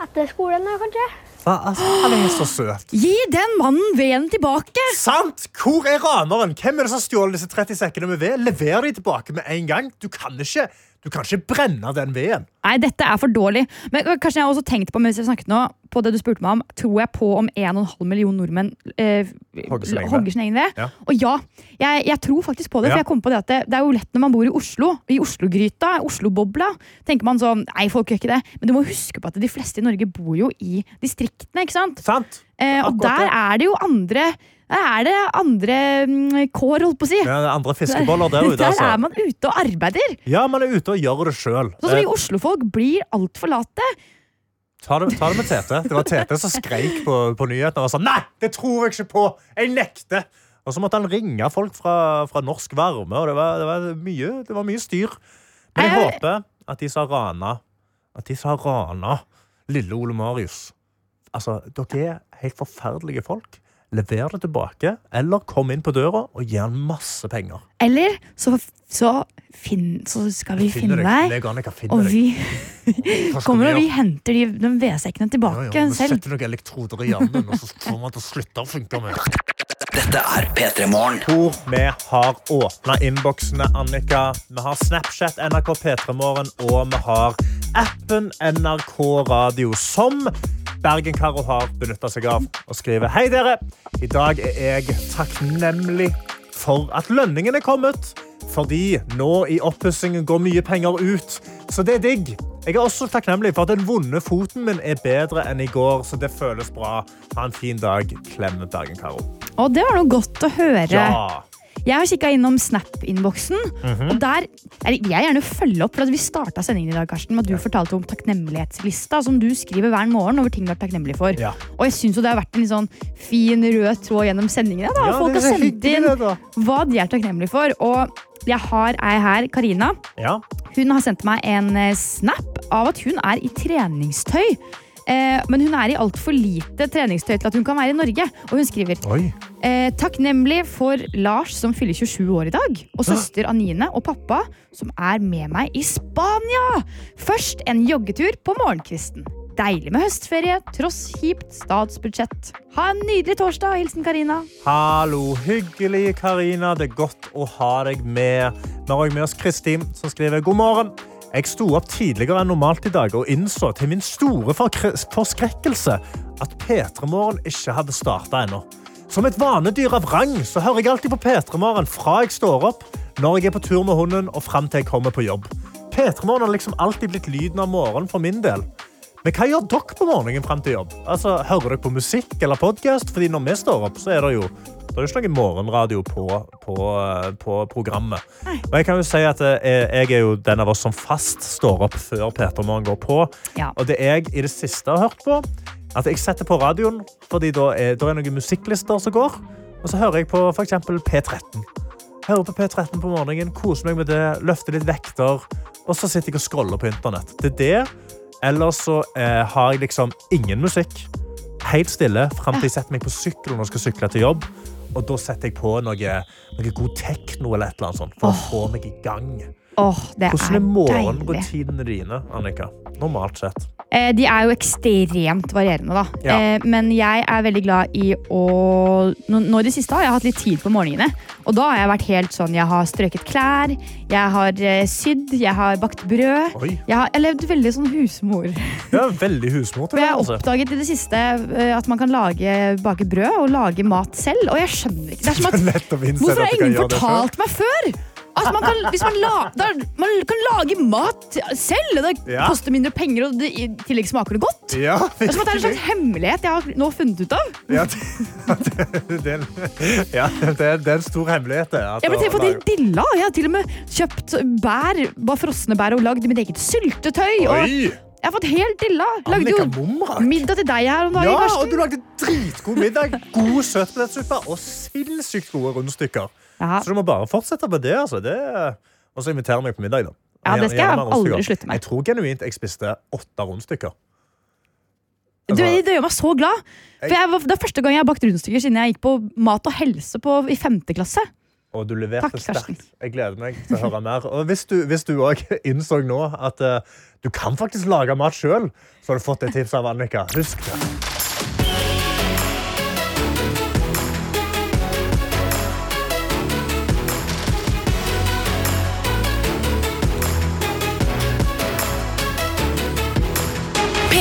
Etter skolen, da, kanskje. Hva, altså, han er så søt. Gi den mannen veden tilbake! Sant! Hvor er raneren? Hvem er det som stjålet disse 30 sekkene med ved? Lever de tilbake med en gang. Du kan ikke, du kan ikke brenne den veden. Nei, dette er for dårlig. Men kanskje jeg har også tenkt på mens jeg snakket nå, på det du spurte meg om, tror jeg på om 1,5 million nordmenn eh, Hogger sin egen ved. Ja. Og ja, jeg, jeg tror faktisk på det. Ja. For jeg kom på det at det, det er jo lett når man bor i Oslo, i Oslo-gryta, Oslo-bobla. tenker man sånn, nei, folk gjør ikke det. Men du må huske på at de fleste i Norge bor jo i distriktene, ikke sant? Sant? Eh, og der er det jo andre er det andre mm, kår, holdt på å si. Ja, andre fiskeboller der [laughs] ute. Der Altså. er man ute og arbeider. Ja, man er ute og gjør det sjøl. Sånn som vi Oslo-folk blir altfor late. Ta det, ta det med Tete. Det var Tete som skreik på, på nyhetene og sa nei, det tror jeg ikke på! Jeg nekter! Og så måtte han ringe folk fra, fra Norsk Varme, og det var, det, var mye, det var mye styr. Men jeg Jeg- håper at de som har rana At de som har rana lille Ole Marius Altså, dere er helt forferdelige folk. Lever det tilbake, eller kom inn på døra og gi han masse penger. Eller så, så, finn, så skal vi finne deg. Og vi kommer og vi henter de, de vedsekkene tilbake Ja, ja, selv. setter noen elektroder i hjernen, og så får man til å slutte å funke med. Dette er P3 Morgen. Vi har åpna innboksene, Annika. Vi har Snapchat, NRK P3morgen, og vi har appen NRK Radio, som Bergen-Caro har benytta seg av og skriver Hei, dere. I dag er jeg takknemlig for at lønningen er kommet. Fordi nå i oppussingen går mye penger ut. Så det er digg. Jeg er også takknemlig for at den vonde foten min er bedre enn i går, så det føles bra. Ha en fin dag. Klem Bergen-Caro. Å, det var noe godt å høre. Ja. Jeg har kikka innom Snap-innboksen. Mhm. Og der jeg vil gjerne følge opp, for Vi starta sendingen i dag Karsten, med at du fortalte om takknemlighetslista som du skriver hver morgen over ting du er takknemlig for. Ja. Og jeg syns det har vært en sånn fin rød tråd gjennom sendingene. Ja, Folk har sendt inn hva de er takknemlige for. Og jeg har ei her, Karina. Ja. Hun har sendt meg en eh, snap av at hun er i treningstøy. Eh, men hun er i altfor lite treningstøy til at hun kan være i Norge. Og hun skriver Oi. eh, takknemlig for Lars som fyller 27 år i dag. Og søster Anine og pappa som er med meg i Spania. Først en joggetur på morgenkvisten. Deilig med høstferie, tross kjipt statsbudsjett. Ha en nydelig torsdag. Hilsen Karina. Hallo, hyggelig, Karina. Det er godt å ha deg med. Vi har òg med oss Kristin, som skriver god morgen. Jeg sto opp tidligere enn normalt i dag og innså til min store forskrekkelse at P3 Morgen ikke hadde starta ennå. Som et vanedyr av rang så hører jeg alltid på P3 Morgen fra jeg står opp, når jeg er på tur med hunden og fram til jeg kommer på jobb. P3 Morgen har liksom alltid blitt lyden av morgenen for min del. Men hva gjør dere på morgenen frem til jobb? Altså, hører dere på musikk eller podkast? Fordi når vi står opp, så er det jo det er ikke noe morgenradio på, på, eh, på programmet. Og jeg kan jo si at eh, jeg er jo den av oss som fast står opp før P3 Morgen går på. Ja. Og det jeg i det siste har hørt på, at jeg setter på radioen, fordi da er, da er noen musikklister som går. Og så hører jeg på eksempel P13. Hører på P13 på morgenen, koser meg med det, løfter litt vekter, og så sitter jeg og scroller på internett. Det er det. Ellers så eh, har jeg liksom ingen musikk. Helt stille fram til jeg setter meg på sykkelen og skal sykle til jobb. Og da setter jeg på noe, noe god tekno eller et eller annet sånt for å få meg i gang. Åh, det Hvordan er er morgenrutinene dine, Annika? Normalt sett. Eh, de er jo ekstremt varierende, da. Ja. Eh, men jeg er veldig glad i å nå, i det siste har jeg hatt litt tid på morgenene. Og da har jeg vært helt sånn Jeg har strøket klær, jeg har eh, sydd, jeg har bakt brød. Oi. Jeg har jeg levd veldig sånn husmor. Ja, veldig husmor til det. jeg har Altså. oppdaget i det siste at man kan lage, bake brød og lage mat selv. Og jeg skjønner ikke. Det er som at Hvorfor har ingen fortalt meg før? At man kan, hvis man, la, da, man kan lage mat selv, og det Ja. koster mindre penger, og det, i tillegg smaker det godt. Ja, Det er det er en slags hemmelighet jeg har nå funnet ut av. [laughs] Ja, det, det, er en- ja, det, er, det er en stor hemmelighet. det, at Jeg ble å til lage- dilla. Jeg har til og med kjøpt bær, bare frosne bær og lagd mitt eget syltetøy. Og Oi! jeg har fått helt dilla. Lagde jo Momrak. middag til deg her om dagen. Ja, og du lagde dritgod middag. God søtpotetsuppe og sinnssykt gode rundstykker. Ja. Så du må bare fortsette med det. altså. det og så invitere meg på middag. da. Ja, det skal jeg aldri slutte med. Jeg tror genuint jeg spiste åtte rundstykker. Du, det gjør meg så glad. For jeg, det er første gang jeg har bakt rundstykker siden jeg gikk på mat og helse på, i femte klasse. Og du leverte Takk, sterkt. Jeg gleder meg til å høre mer. Og hvis du, hvis du også [laughs] innså nå at uh, du kan faktisk lage mat sjøl, så har du fått et tips av Annika. Husk det.